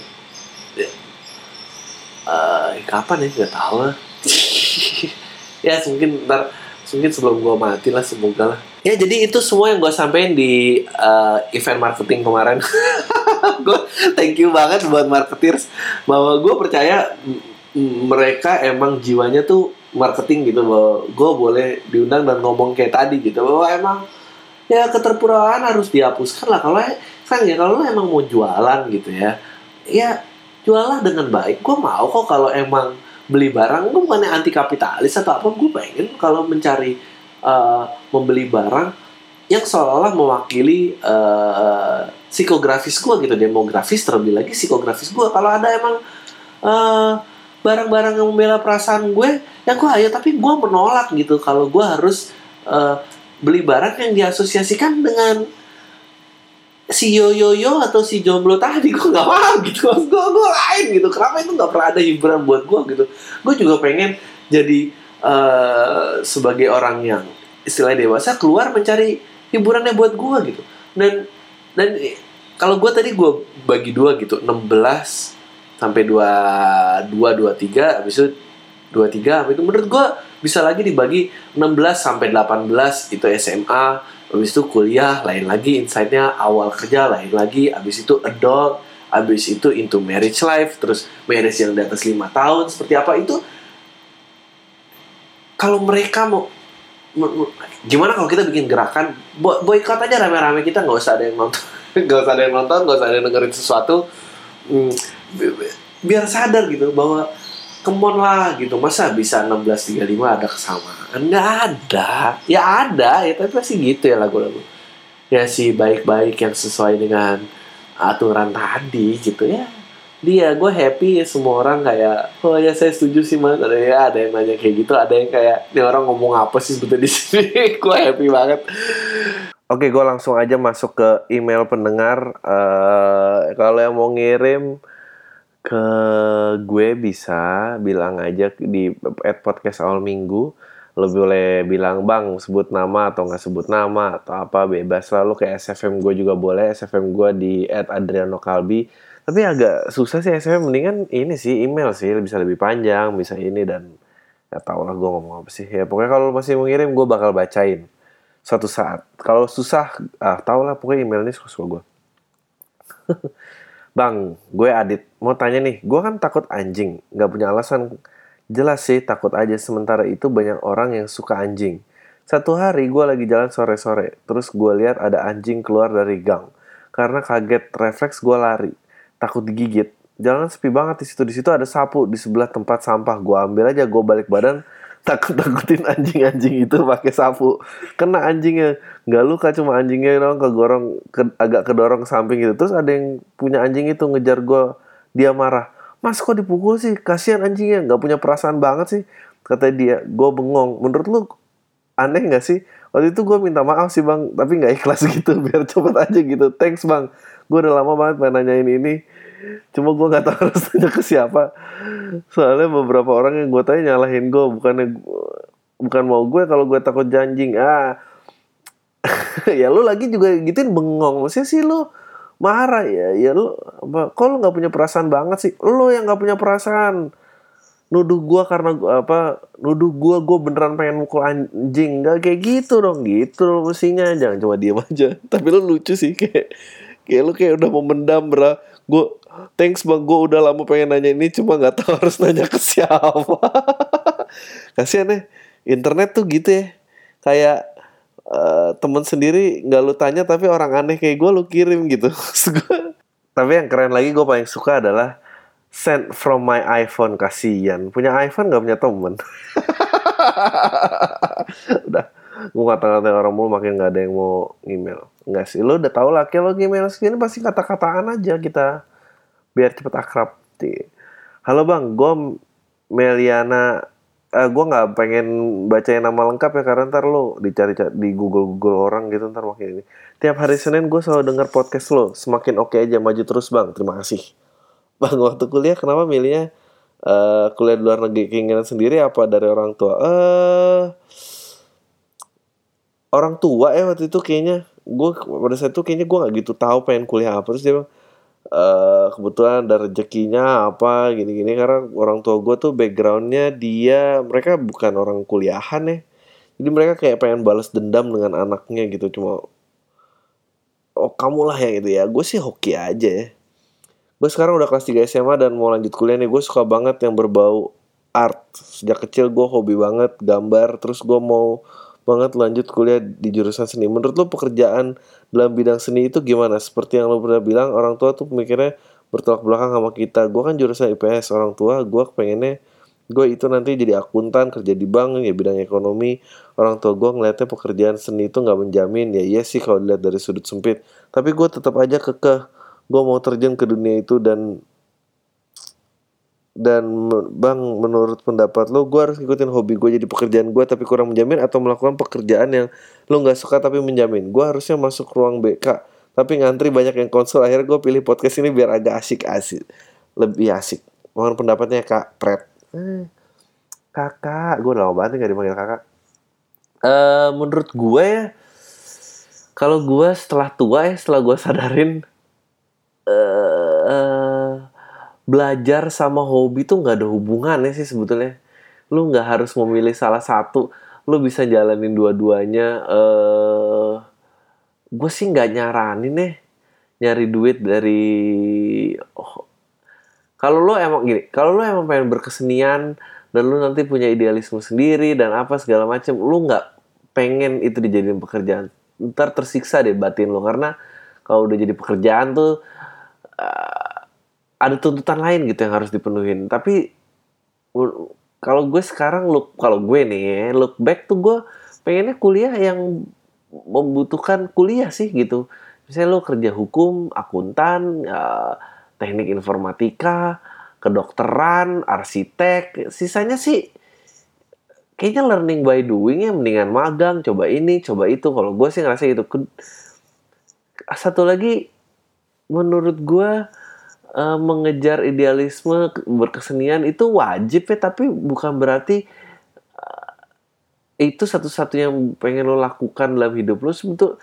Eh, kapan ya? Nggak tahu lah. *laughs* Ya mungkin ntar mungkin sebelum gue mati lah semoga lah. Ya jadi itu semua yang gue sampaikan di eh, event marketing kemarin *laughs* *laughs* gue thank you banget buat marketers bahwa gue percaya mereka emang jiwanya tuh marketing gitu. Bahwa gue boleh diundang dan ngomong kayak tadi gitu. Bahwa emang ya keterpuraan harus dihapuskan lah. Kalau kan ya kalau emang mau jualan gitu ya ya jualah dengan baik. Gue mau kok kalau emang beli barang. Gue bukannya anti kapitalis atau apa gue pengen kalau mencari eh, membeli barang yang seolah-olah mewakili eh, psikografis gue gitu demografis terlebih lagi psikografis gue kalau ada emang eh, barang-barang yang membela perasaan gue ya gue ayo tapi gue menolak gitu. Kalau gue harus eh, beli barang yang diasosiasikan dengan si yoyoyo atau si jomblo tadi gue nggak mau gitu. Gue gue lain gitu. Kenapa itu nggak pernah ada hiburan buat gue gitu? Gue juga pengen jadi eh, sebagai orang yang istilah dewasa keluar mencari hiburannya buat gue gitu. Dan dan eh, kalau gue tadi gue bagi dua gitu 16 sampai dua dua dua tiga habis itu dua tiga itu menurut gue bisa lagi dibagi 16 sampai 18 itu SMA habis itu kuliah lain lagi insightnya awal kerja lain lagi habis itu adult habis itu into marriage life terus marriage yang di atas lima tahun seperti apa itu kalau mereka mau gimana kalau kita bikin gerakan? Bo boykot aja rame-rame kita nggak usah ada yang nonton. *laughs* Nggak usah ada yang nonton nggak usah ada yang dengerin sesuatu. Hmm, bi- bi- biar sadar gitu bahwa kemon lah gitu. Masa bisa 1635 ada kesamaan? Nggak ada. Ya ada ya tapi pasti gitu ya lagu-lagu. Ya si baik-baik yang sesuai dengan aturan tadi gitu ya dia gue happy ya semua orang kayak oh ya saya setuju sih mas ada ya ada yang nanya kayak gitu ada yang kayak ini orang ngomong apa sih sebetulnya di sini *laughs* gue happy banget Oke, gue langsung aja masuk ke email pendengar. Eh, kalau yang mau ngirim ke gue bisa bilang aja di at podcast awal minggu. Lo boleh bilang bang sebut nama atau nggak sebut nama atau apa bebas. Lalu ke SFM gue juga boleh. SFM gue di at Adriano Kalbi. Tapi agak susah sih SFM mendingan ini sih email sih bisa lebih panjang bisa ini dan ya tau lah gue ngomong apa sih. Ya pokoknya kalau masih mau ngirim gue bakal bacain suatu saat. Kalau susah ah tau lah pokoknya email ini suka gue *laughs* bang gue Adit. Mau tanya nih gue kan takut anjing. Nggak punya alasan. Jelas sih takut aja. Sementara itu banyak orang yang suka anjing. Satu hari gue lagi jalan sore-sore. Terus gue lihat ada anjing keluar dari gang. Karena kaget refleks gue lari takut digigit. Jalanan sepi banget di situ. Di situ ada sapu di sebelah tempat sampah. Gue ambil aja, gue balik badan *laughs* takut takutin anjing-anjing itu pakai sapu. Kena anjingnya. Nggak luka cuma anjingnya dong kegorong ke, agak kedorong ke samping gitu terus ada yang punya anjing itu ngejar gue dia marah mas kok dipukul sih? Kasihan anjingnya. Nggak punya perasaan banget sih kata dia. Gue bengong. Menurut lu aneh nggak sih? Waktu itu gue minta maaf sih bang tapi nggak ikhlas *laughs* gitu. Biar cepet aja gitu. Thanks bang gue udah lama banget pengen nanyain ini. Cuma gue nggak tahu *laughs* harus tanya ke siapa. Soalnya beberapa orang yang gue tanya nyalahin gue bukannya bukan mau gue kalau gue takut janjing. Ah. *laughs* Ya lu lagi juga gituin bengong. Maksudnya sih lu marah ya. Ya lu apa kok lu nggak punya perasaan banget sih? Lu yang nggak punya perasaan. Nuduh gue karena gua, apa nuduh gue gue beneran pengen mukul anjing. Nggak kayak gitu dong. Gitu mestinya. Jangan cuma diem aja. *laughs* Tapi lu lucu sih kayak kayak lu kayak udah mau mendam bro. Gue thanks bang. Gue udah lama pengen nanya ini cuma nggak tahu *laughs* harus nanya ke siapa. *laughs* Kasian ya internet tuh gitu ya. Kayak uh, temen sendiri nggak lu tanya tapi orang aneh kayak gue lu kirim gitu. *laughs* Tapi yang keren lagi gue paling suka adalah send from my iPhone kasian punya iPhone nggak punya temen? Udah gue kata-kata orang mulu makin nggak ada yang mau email Enggak sih, lo udah tau lah, kalau email segini pasti kata-kataan aja kita biar cepet akrab. Halo bang, gue Meliana, uh, gue nggak pengen bacain nama lengkap ya karena ntar lo dicari di Google Google orang gitu ntar makin ini. Tiap hari Senin gue selalu denger podcast lo, semakin oke okay aja maju terus bang, terima kasih. *laughs* Bang waktu kuliah kenapa milihnya uh, kuliah di luar negeri keinginan sendiri apa dari orang tua? Eh uh, orang tua ya waktu itu kayaknya gue pada saat itu kayaknya gue nggak gitu tahu pengen kuliah apa. Terus dia bilang e, kebetulan ada rezekinya apa gini-gini. Karena orang tua gue tuh backgroundnya dia mereka bukan orang kuliahan ya. Jadi mereka kayak pengen balas dendam dengan anaknya gitu cuma oh kamu lah yang itu ya. Gue sih hoki aja ya. Gue sekarang udah kelas 3 SMA dan mau lanjut kuliah nih gue suka banget yang berbau art. Sejak kecil gue hobi banget gambar terus gue mau banget lanjut kuliah di jurusan seni. Menurut lo pekerjaan dalam bidang seni itu gimana? Seperti yang lo pernah bilang, orang tua tuh mikirnya bertolak belakang sama kita. Gue kan jurusan IPS, orang tua gue pengennya gue itu nanti jadi akuntan kerja di bank ya bidang ekonomi orang tua gue ngeliatnya pekerjaan seni itu nggak menjamin ya iya sih kalau dilihat dari sudut sempit tapi gue tetap aja kekeh gue mau terjun ke dunia itu dan dan bang menurut pendapat lo gue harus ikutin hobi gue jadi pekerjaan gue tapi kurang menjamin atau melakukan pekerjaan yang lo nggak suka tapi menjamin. Gue harusnya masuk ruang BK tapi ngantri banyak yang konsul akhirnya gue pilih podcast ini biar agak asik asik. Lebih asik. Mohon pendapatnya kak Pret. Eh, kakak. Gue lama banget nggak dipanggil kakak. Uh, menurut gue ya kalau gue setelah tua ya setelah gue sadarin uh, uh, belajar sama hobi tuh nggak ada hubungannya sih sebetulnya. Lu nggak harus memilih salah satu lu bisa jalanin dua-duanya. Eh uh, gue sih nggak nyaranin nih nyari duit dari oh, kalau lu emang gini kalau lu emang pengen berkesenian dan lu nanti punya idealisme sendiri dan apa segala macam lu nggak pengen itu dijadiin pekerjaan. Ntar tersiksa deh batin lo karena kalau udah jadi pekerjaan tuh uh, ada tuntutan lain gitu yang harus dipenuhin. Tapi kalau gue sekarang look kalau gue nih look back tuh gue pengennya kuliah yang membutuhkan kuliah sih gitu. Misalnya lo kerja hukum akuntan ya, teknik informatika kedokteran arsitek sisanya sih kayaknya learning by doing ya mendingan magang coba ini coba itu. Kalau gue sih ngerasa gitu. Satu lagi menurut gue uh, mengejar idealisme berkesenian itu wajib ya tapi bukan berarti uh, itu satu-satunya yang pengen lo lakukan dalam hidup lo sebetulnya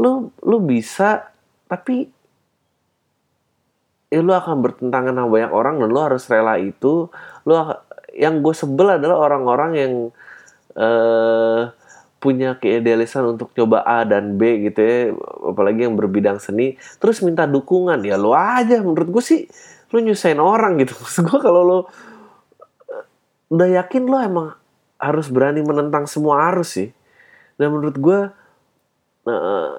lo lo bisa tapi ya lo akan bertentangan sama banyak orang dan lo harus rela itu. Lo yang gue sebel adalah orang-orang yang eh punya keidealisan untuk coba A dan B gitu ya apalagi yang berbidang seni terus minta dukungan. Ya lo aja menurut gue sih lo nyusahin orang gitu. *laughs* Maksud gue kalau lo udah yakin lo emang harus berani menentang semua arus sih. Dan menurut gue eh,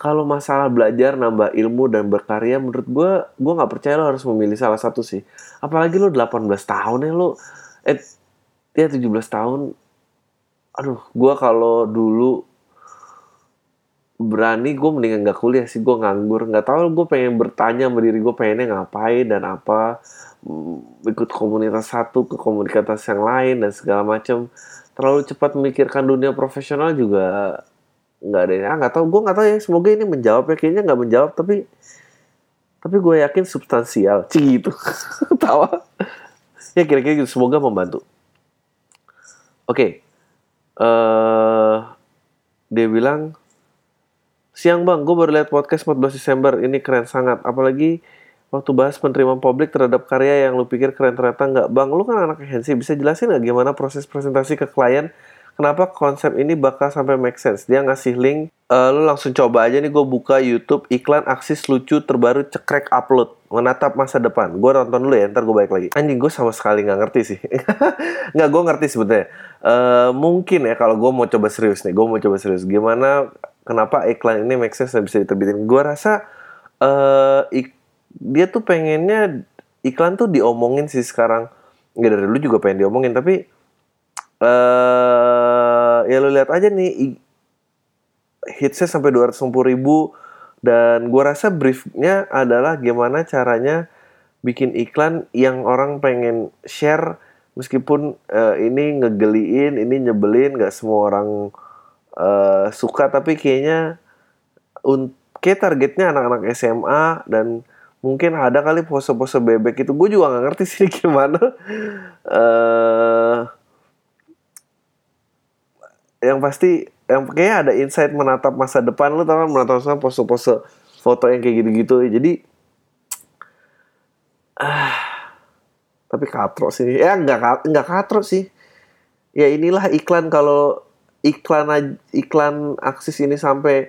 kalau masalah belajar nambah ilmu dan berkarya menurut gue gue nggak percaya lo harus memilih salah satu sih. Apalagi lo 18 tahun ya lo eh ya 17 tahun aduh gue kalau dulu berani gue mendingan gak kuliah sih gue nganggur. Nggak tahu gue pengen bertanya sama diri gue pengennya ngapain dan apa mm, ikut komunitas satu ke komunitas yang lain dan segala macam terlalu cepat memikirkan dunia profesional juga nggak ada ah nggak tahu gue nggak tahu ya semoga ini menjawab ya. Kayaknya nggak menjawab tapi tapi gue yakin substansial. *laughs* Cih gitu *laughs* tawa. Ya kira-kira gitu. Semoga membantu. Oke eh dia bilang siang bang gue baru lihat podcast 14 Desember. Ini keren sangat. Apalagi waktu bahas penerimaan publik terhadap karya yang lu pikir keren ternyata nggak. Bang lu kan anak agensi bisa jelasin nggak gimana proses presentasi ke klien kenapa konsep ini bakal sampai make sense? Dia ngasih link eh, lu langsung coba aja nih gue buka YouTube iklan aksis lucu terbaru cekrek upload menatap masa depan. Gue nonton dulu ya ntar gue balik lagi. Anjing gue sama sekali nggak ngerti sih. *laughs* Nggak gue ngerti sebetulnya. Eh, mungkin ya kalau gue mau coba serius nih gue mau coba serius. Gimana kenapa iklan ini make sense dan bisa diterbitin? Gue rasa ik- dia tuh pengennya iklan tuh diomongin sih sekarang. Nggak dari dulu juga pengen diomongin tapi eh ya lu lihat aja nih hitsnya sampai 250 ribu dan gua rasa briefnya adalah gimana caranya bikin iklan yang orang pengen share meskipun eh, ini ngegeliin ini nyebelin nggak semua orang eh, suka. Tapi kayaknya un kayak targetnya anak-anak SMA dan mungkin ada kali pose-pose bebek itu. Gue juga nggak ngerti sih *laughs* gimana eh yang pasti yang kayaknya ada insight menatap masa depan lu tau kan? Menatap masa pose-pose foto yang kayak gitu-gitu. Jadi ah tapi katro sih. Ya nggak nggak katro sih. Ya inilah iklan kalau iklan iklan aksis ini sampai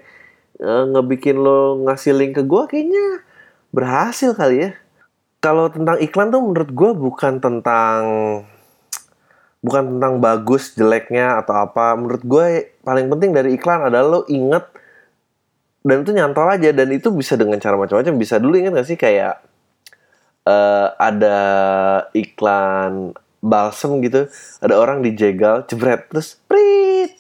eh, ngebikin lo ngasih link ke gua kayaknya berhasil kali ya. Kalau tentang iklan tuh menurut gua bukan tentang bukan tentang bagus jeleknya atau apa. Menurut gue paling penting dari iklan adalah lo inget dan itu nyantol aja dan itu bisa dengan cara macam-macam. Bisa dulu inget gak sih kayak eh, ada iklan balsem gitu ada orang dijegal jebret terus prit!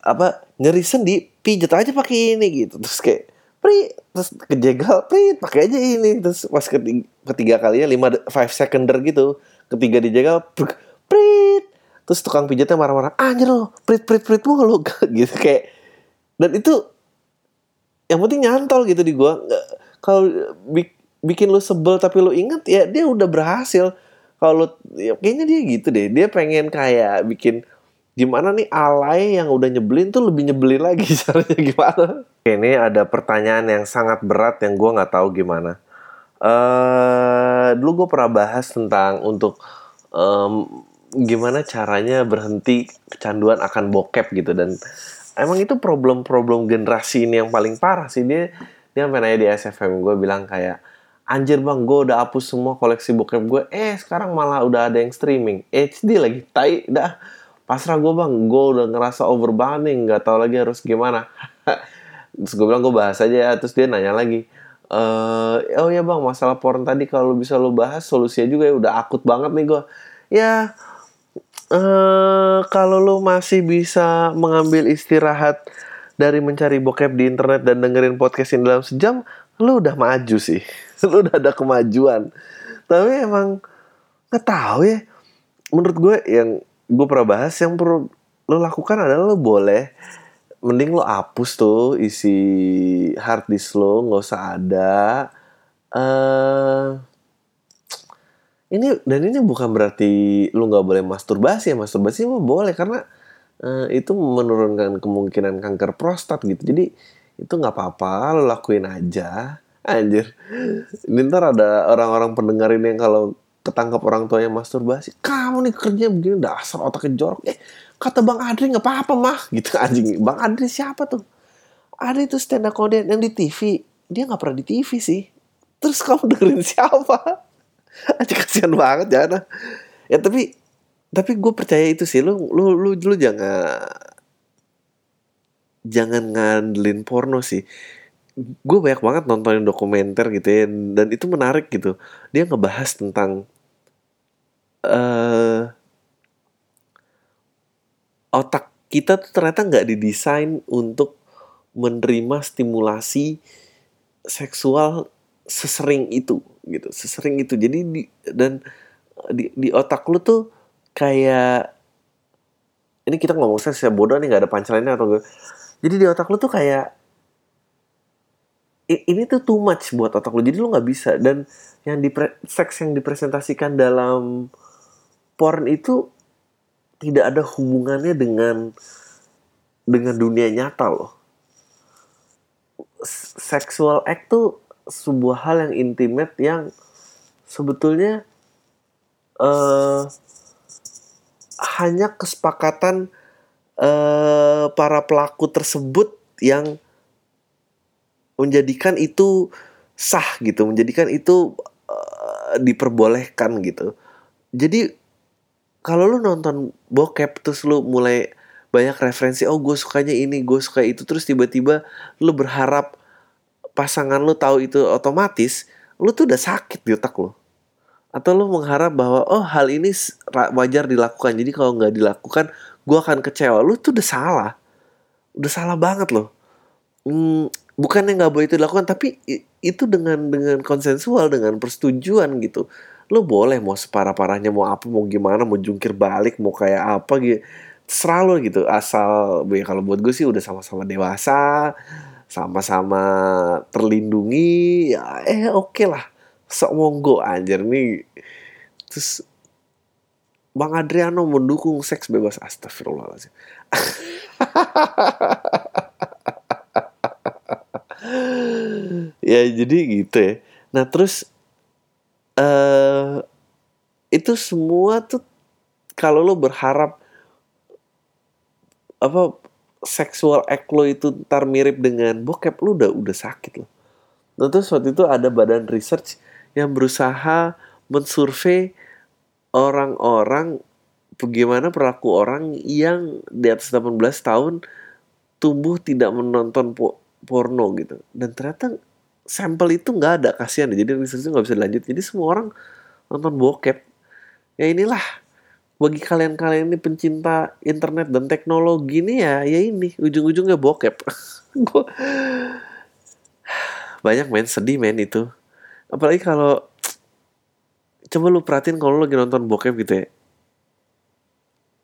Apa nyeri sendi pijet aja pakai ini gitu. Terus kayak prit! Terus kejegal prit! Pakai aja ini. Terus pas ketiga kalinya lima five seconder gitu ketiga dijegal prit. Terus tukang pijatnya marah-marah anjir lo prit prit prit mulu. *laughs* Gitu kayak dan itu yang penting nyantol gitu di gua. Kalau bi- bikin lu sebel tapi lu inget ya dia udah berhasil. Kalau lu- ya, kayaknya dia gitu deh. Dia pengen kayak bikin gimana nih alay yang udah nyebelin tuh lebih nyebelin lagi *laughs* caranya gimana? Ini ada pertanyaan yang sangat berat yang gua nggak tahu gimana eh dulu gue pernah bahas tentang untuk em, gimana caranya berhenti kecanduan akan bokep gitu. Dan emang itu problem-problem generasi ini yang paling parah sih. Dia dia nanya di SFM gue bilang kayak anjir bang gue udah hapus semua koleksi bokep gue eh sekarang malah udah ada yang streaming. HD lagi tai dah. Pasrah gue bang gue udah ngerasa over banget nih nggak tahu lagi harus gimana. *laughs* Terus gue bilang gue bahas aja ya. Terus dia nanya lagi eh oh ya bang masalah porn tadi kalau bisa lo bahas solusinya juga ya udah akut banget nih gue ya eh kalau lo masih bisa mengambil istirahat dari mencari bokep di internet dan dengerin podcast ini dalam sejam lo udah maju sih. *laughs* Lo udah ada kemajuan. Tapi emang nggak tahu ya. Menurut gue yang gue pernah bahas yang perlu lo lakukan adalah lo boleh mending lo hapus tuh isi hard disk lo nggak usah ada. Eh ini dan ini bukan berarti lu nggak boleh masturbasi ya masturbasi mah boleh karena eh, itu menurunkan kemungkinan kanker prostat gitu. Jadi itu nggak apa-apa lo lakuin aja. Anjir. Ini ntar ada orang-orang pendengar ini yang kalau ketangkap orang tua yang masturbasi kamu nih kerja begini dasar otaknya jorok. Eh kata bang Adri nggak apa-apa mah. *laughs* Gitu anjing. Bang Adri siapa tuh? Ada itu stand up comedian yang di TV dia nggak pernah di TV sih. Terus *laughs* kamu dengerin siapa? *laughs* Aja kasihan banget jangan ya tapi tapi gue percaya itu sih. Lu lu lu lu jangan jangan ngandelin porno sih. Gue banyak banget nontonin dokumenter gitu ya dan itu menarik gitu. Dia ngebahas tentang uh, otak kita tuh ternyata nggak didesain untuk menerima stimulasi seksual sesering itu gitu. Sesering itu. Jadi di, dan di, di otak lu tuh kayak ini kita ngomong saya bodoh nih nggak ada pancelannya atau gue jadi di otak lu tuh kayak ini tuh too much buat otak lu. Jadi lu nggak bisa. Dan yang di seks yang dipresentasikan dalam porn itu tidak ada hubungannya dengan dengan dunia nyata loh. Sexual act tuh sebuah hal yang intimate yang sebetulnya uh, hanya kesepakatan uh, para pelaku tersebut yang menjadikan itu sah gitu, menjadikan itu uh, diperbolehkan gitu. Jadi kalau lu nonton bokep terus lu mulai banyak referensi oh gue sukanya ini gue suka itu terus tiba-tiba lu berharap pasangan lu tahu itu otomatis lu tuh udah sakit di otak lu. Atau lu mengharap bahwa oh hal ini wajar dilakukan jadi kalau nggak dilakukan gue akan kecewa. Lu tuh udah salah. Udah salah banget loh. Hmm, bukannya nggak boleh itu dilakukan tapi itu dengan dengan konsensual dengan persetujuan gitu lu boleh mau separah-parahnya mau apa mau gimana mau jungkir balik mau kayak apa gitu serah lo gitu. Asal ya kalau buat gue sih udah sama-sama dewasa sama-sama terlindungi ya eh oke okay lah. Sok monggo anjir nih terus Bang Adriano mendukung seks bebas. Astagfirullahaladzim. *laughs* Ya jadi gitu ya. Nah terus uh, itu semua tuh kalau lo berharap apa seksual act lo itu ntar mirip dengan bokep lo udah udah sakit lo. Nah terus waktu itu ada badan research yang berusaha mensurvei orang-orang bagaimana perilaku orang yang di atas 18 tahun tumbuh tidak menonton porno gitu. Dan ternyata sampel itu nggak ada kasihan jadi research itu nggak bisa dilanjut. Jadi semua orang nonton bokep. Ya inilah bagi kalian-kalian ini pencinta internet dan teknologi ini ya ya ini ujung-ujungnya bokep. *laughs* Gua banyak men sedih men itu. Apalagi kalau coba lu perhatiin kalau lu lagi nonton bokep gitu ya.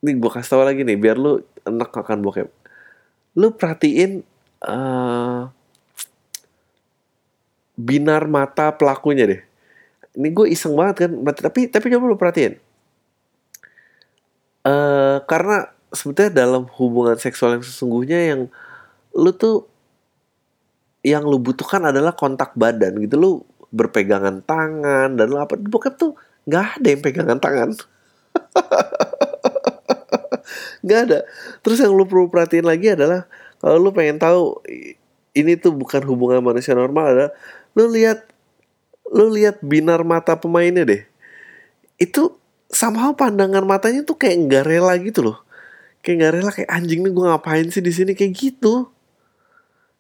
Nih gue kasih tau lagi nih biar lu enak akan bokep. Lu perhatiin uh, binar mata pelakunya deh. Ini gue iseng banget kan, tapi tapi coba lu perhatiin. Uh, karena sebetulnya dalam hubungan seksual yang sesungguhnya yang lu tuh yang lu butuhkan adalah kontak badan gitu lu berpegangan tangan dan lu apa bokep tuh nggak ada yang pegangan tangan *laughs* nggak ada terus yang lu perlu perhatiin lagi adalah kalau lu pengen tahu ini tuh bukan hubungan manusia normal adalah lu lihat lu lihat binar mata pemainnya deh. Itu sama pandangan matanya tuh kayak nggak rela gitu loh. Kayak nggak rela kayak anjing nih gue ngapain sih di sini? Kayak gitu.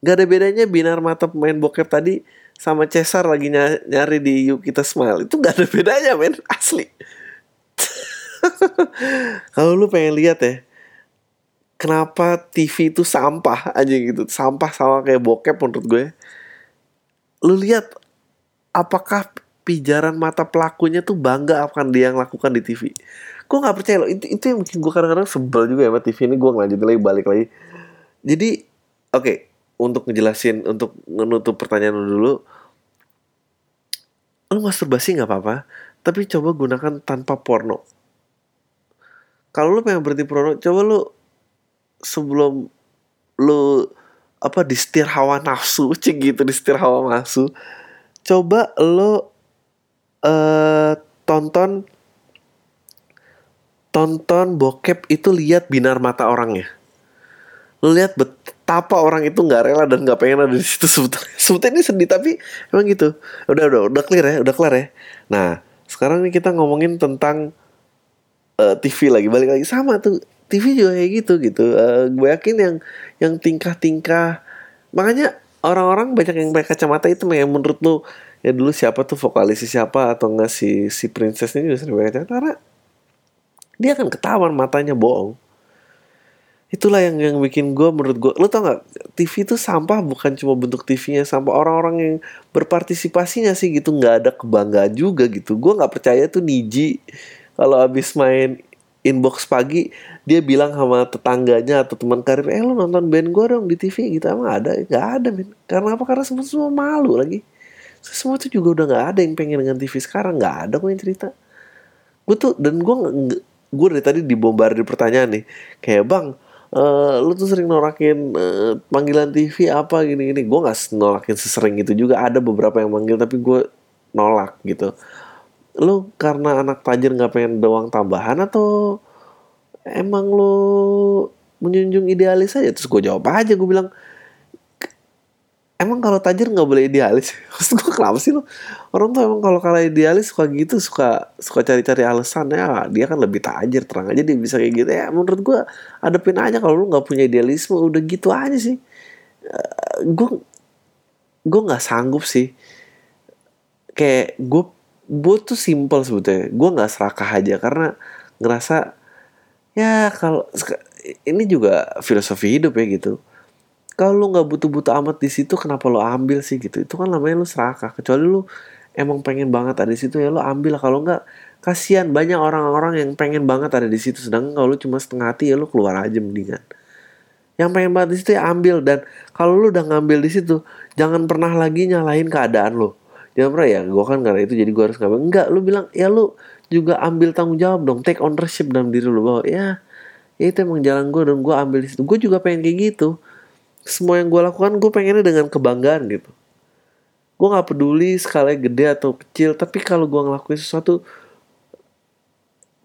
Nggak ada bedanya binar mata pemain bokep tadi sama Cesar lagi nyari di Yuk Kita Smile itu nggak ada bedanya men. Asli. *laughs* Kalau lu pengen lihat ya kenapa TV itu sampah aja gitu. Sampah sama kayak bokep menurut gue lu lihat apakah pijaran mata pelakunya tuh bangga akan dia yang lakukan di TV. Gue nggak percaya loh. Itu, itu yang bikin gue kadang-kadang sebel juga ya sama TV ini. Gue ngelanjutin lagi balik lagi. Jadi oke okay, untuk ngejelasin untuk menutup pertanyaan lu dulu. Lu masturbasi nggak apa-apa, tapi coba gunakan tanpa porno. Kalau lu pengen berhenti porno, coba lu sebelum lu apa di setir hawa nafsu *laughs* cik gitu di setir hawa nafsu. Coba lo uh, tonton tonton bokep itu lihat binar mata orangnya. Lu lihat betapa orang itu nggak rela dan nggak pengen ada di situ sebetulnya. *laughs* Sebetulnya ini sedih tapi emang gitu. Udah udah udah clear ya udah clear ya. Nah sekarang nih kita ngomongin tentang uh, TV lagi balik lagi. Sama tuh TV juga kayak gitu gitu. Uh, gue yakin yang yang tingkah-tingkah makanya orang-orang banyak yang pakai kacamata itu yang menurut lu ya dulu siapa tuh vokalisnya siapa atau enggak si si princessnya juga sering pakai kacamata. Karena dia akan ketahuan matanya bohong. Itulah yang yang bikin gue menurut gue lo tau gak TV itu sampah bukan cuma bentuk TV-nya sampah orang-orang yang berpartisipasinya sih gitu. Nggak ada kebanggaan juga gitu. Gue nggak percaya tuh Niji kalau abis main inbox pagi dia bilang sama tetangganya atau teman karir eh lo nonton band gue dong di TV gitu. Emang ada? Nggak ada men karena apa? Karena semua semua malu lagi. Semua tuh juga udah nggak ada yang pengen dengan TV sekarang. Nggak ada kok yang cerita. Gue tuh dan gue gue dari tadi dibombardir pertanyaan nih. Kayak bang Uh, lu tuh sering norakin uh, panggilan TV apa? Gini-gini. Gue nggak nolakin sesering itu juga. Ada beberapa yang manggil tapi gue nolak gitu. Lu karena anak tajir nggak pengen doang tambahan atau emang lu menjunjung idealis aja? Terus gue jawab aja gue bilang emang kalau tajir nggak boleh idealis? *laughs* Maksud gue kenapa sih lo orang tuh emang kalau kalau idealis suka gitu suka suka cari-cari alasan. Ya dia kan lebih tajir terang aja dia bisa kayak gitu. Ya menurut gue adepin aja kalau lu nggak punya idealisme udah gitu aja sih. Gue uh, gue nggak sanggup sih. Kayak gue gue tuh simple sebetulnya. Gue nggak serakah aja karena ngerasa ya kalau ini juga filosofi hidup ya gitu. Kalau lu nggak butuh-butuh amat di situ kenapa lo ambil sih gitu? Itu kan namanya lu serakah kecuali lu emang pengen banget ada di situ ya lo ambil kalau nggak kasihan banyak orang-orang yang pengen banget ada di situ. Sedangkan kalau lu cuma setengah hati ya lu keluar aja mendingan. Yang pengen banget di situ ya ambil. Dan kalau lu udah ngambil di situ jangan pernah lagi nyalahin keadaan lo jangan pernah ya gue kan karena itu jadi gue harus ngambil. Enggak lu bilang ya lu juga ambil tanggung jawab dong take ownership dalam diri lu bahwa ya ya itu emang jalan gue dan gue ambil di situ. Gue juga pengen kayak gitu. Semua yang gue lakukan gue pengennya dengan kebanggaan gitu. Gue nggak peduli skala gede atau kecil tapi kalau gue ngelakuin sesuatu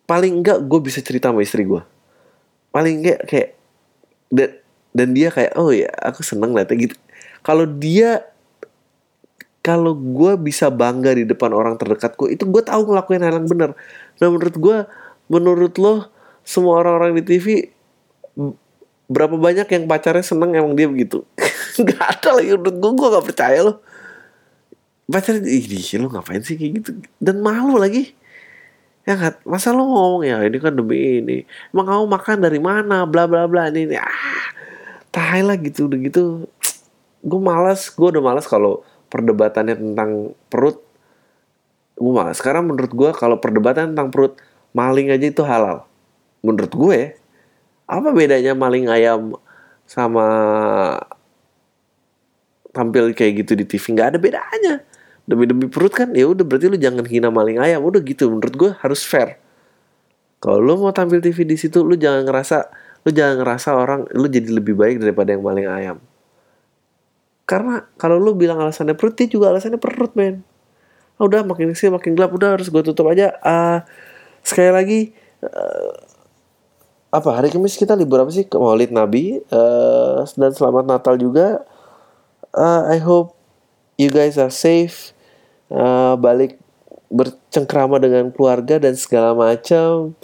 paling enggak gue bisa cerita sama istri gue paling enggak kayak dan dan dia kayak oh ya aku seneng liatnya gitu. Kalau dia kalau gue bisa bangga di depan orang terdekatku itu gue tahu ngelakuin hal yang benar. Nah menurut gue menurut lo semua orang-orang di TV berapa banyak yang pacarnya seneng emang dia begitu? *laughs* Nggak ada lagi menurut gue gue gak percaya loh pacarnya ih lo ngapain sih kayak gitu? Dan malu lagi. Ya nggak? Masa lo ngomong ya ini kan demi ini. Emang kamu makan dari mana? Bla bla bla ini, ini. ah tahay lah gitu udah gitu. Gue malas gue udah malas kalau perdebatannya tentang perut gue malas sekarang menurut gue kalau perdebatan tentang perut maling aja itu halal. Menurut gue apa bedanya maling ayam sama tampil kayak gitu di TV nggak ada bedanya. Demi demi perut kan ya udah berarti lu jangan hina maling ayam. Udah gitu menurut gue harus fair. Kalau lu mau tampil TV di situ lu jangan ngerasa lu jangan ngerasa orang lu jadi lebih baik daripada yang maling ayam karena kalau lu bilang alasannya perut dia juga alasannya perut men. Oh, udah makin sih makin gelap udah harus gue tutup aja. Uh, sekali lagi uh, apa hari Kamis kita libur apa sih? Maulid Nabi uh, dan selamat Natal juga. Uh, I hope you guys are safe. Uh, balik bercengkrama dengan keluarga dan segala macam.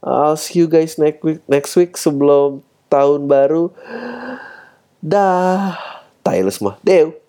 I'll see you guys next week next week sebelum tahun baru. Dah Taylor semua Deu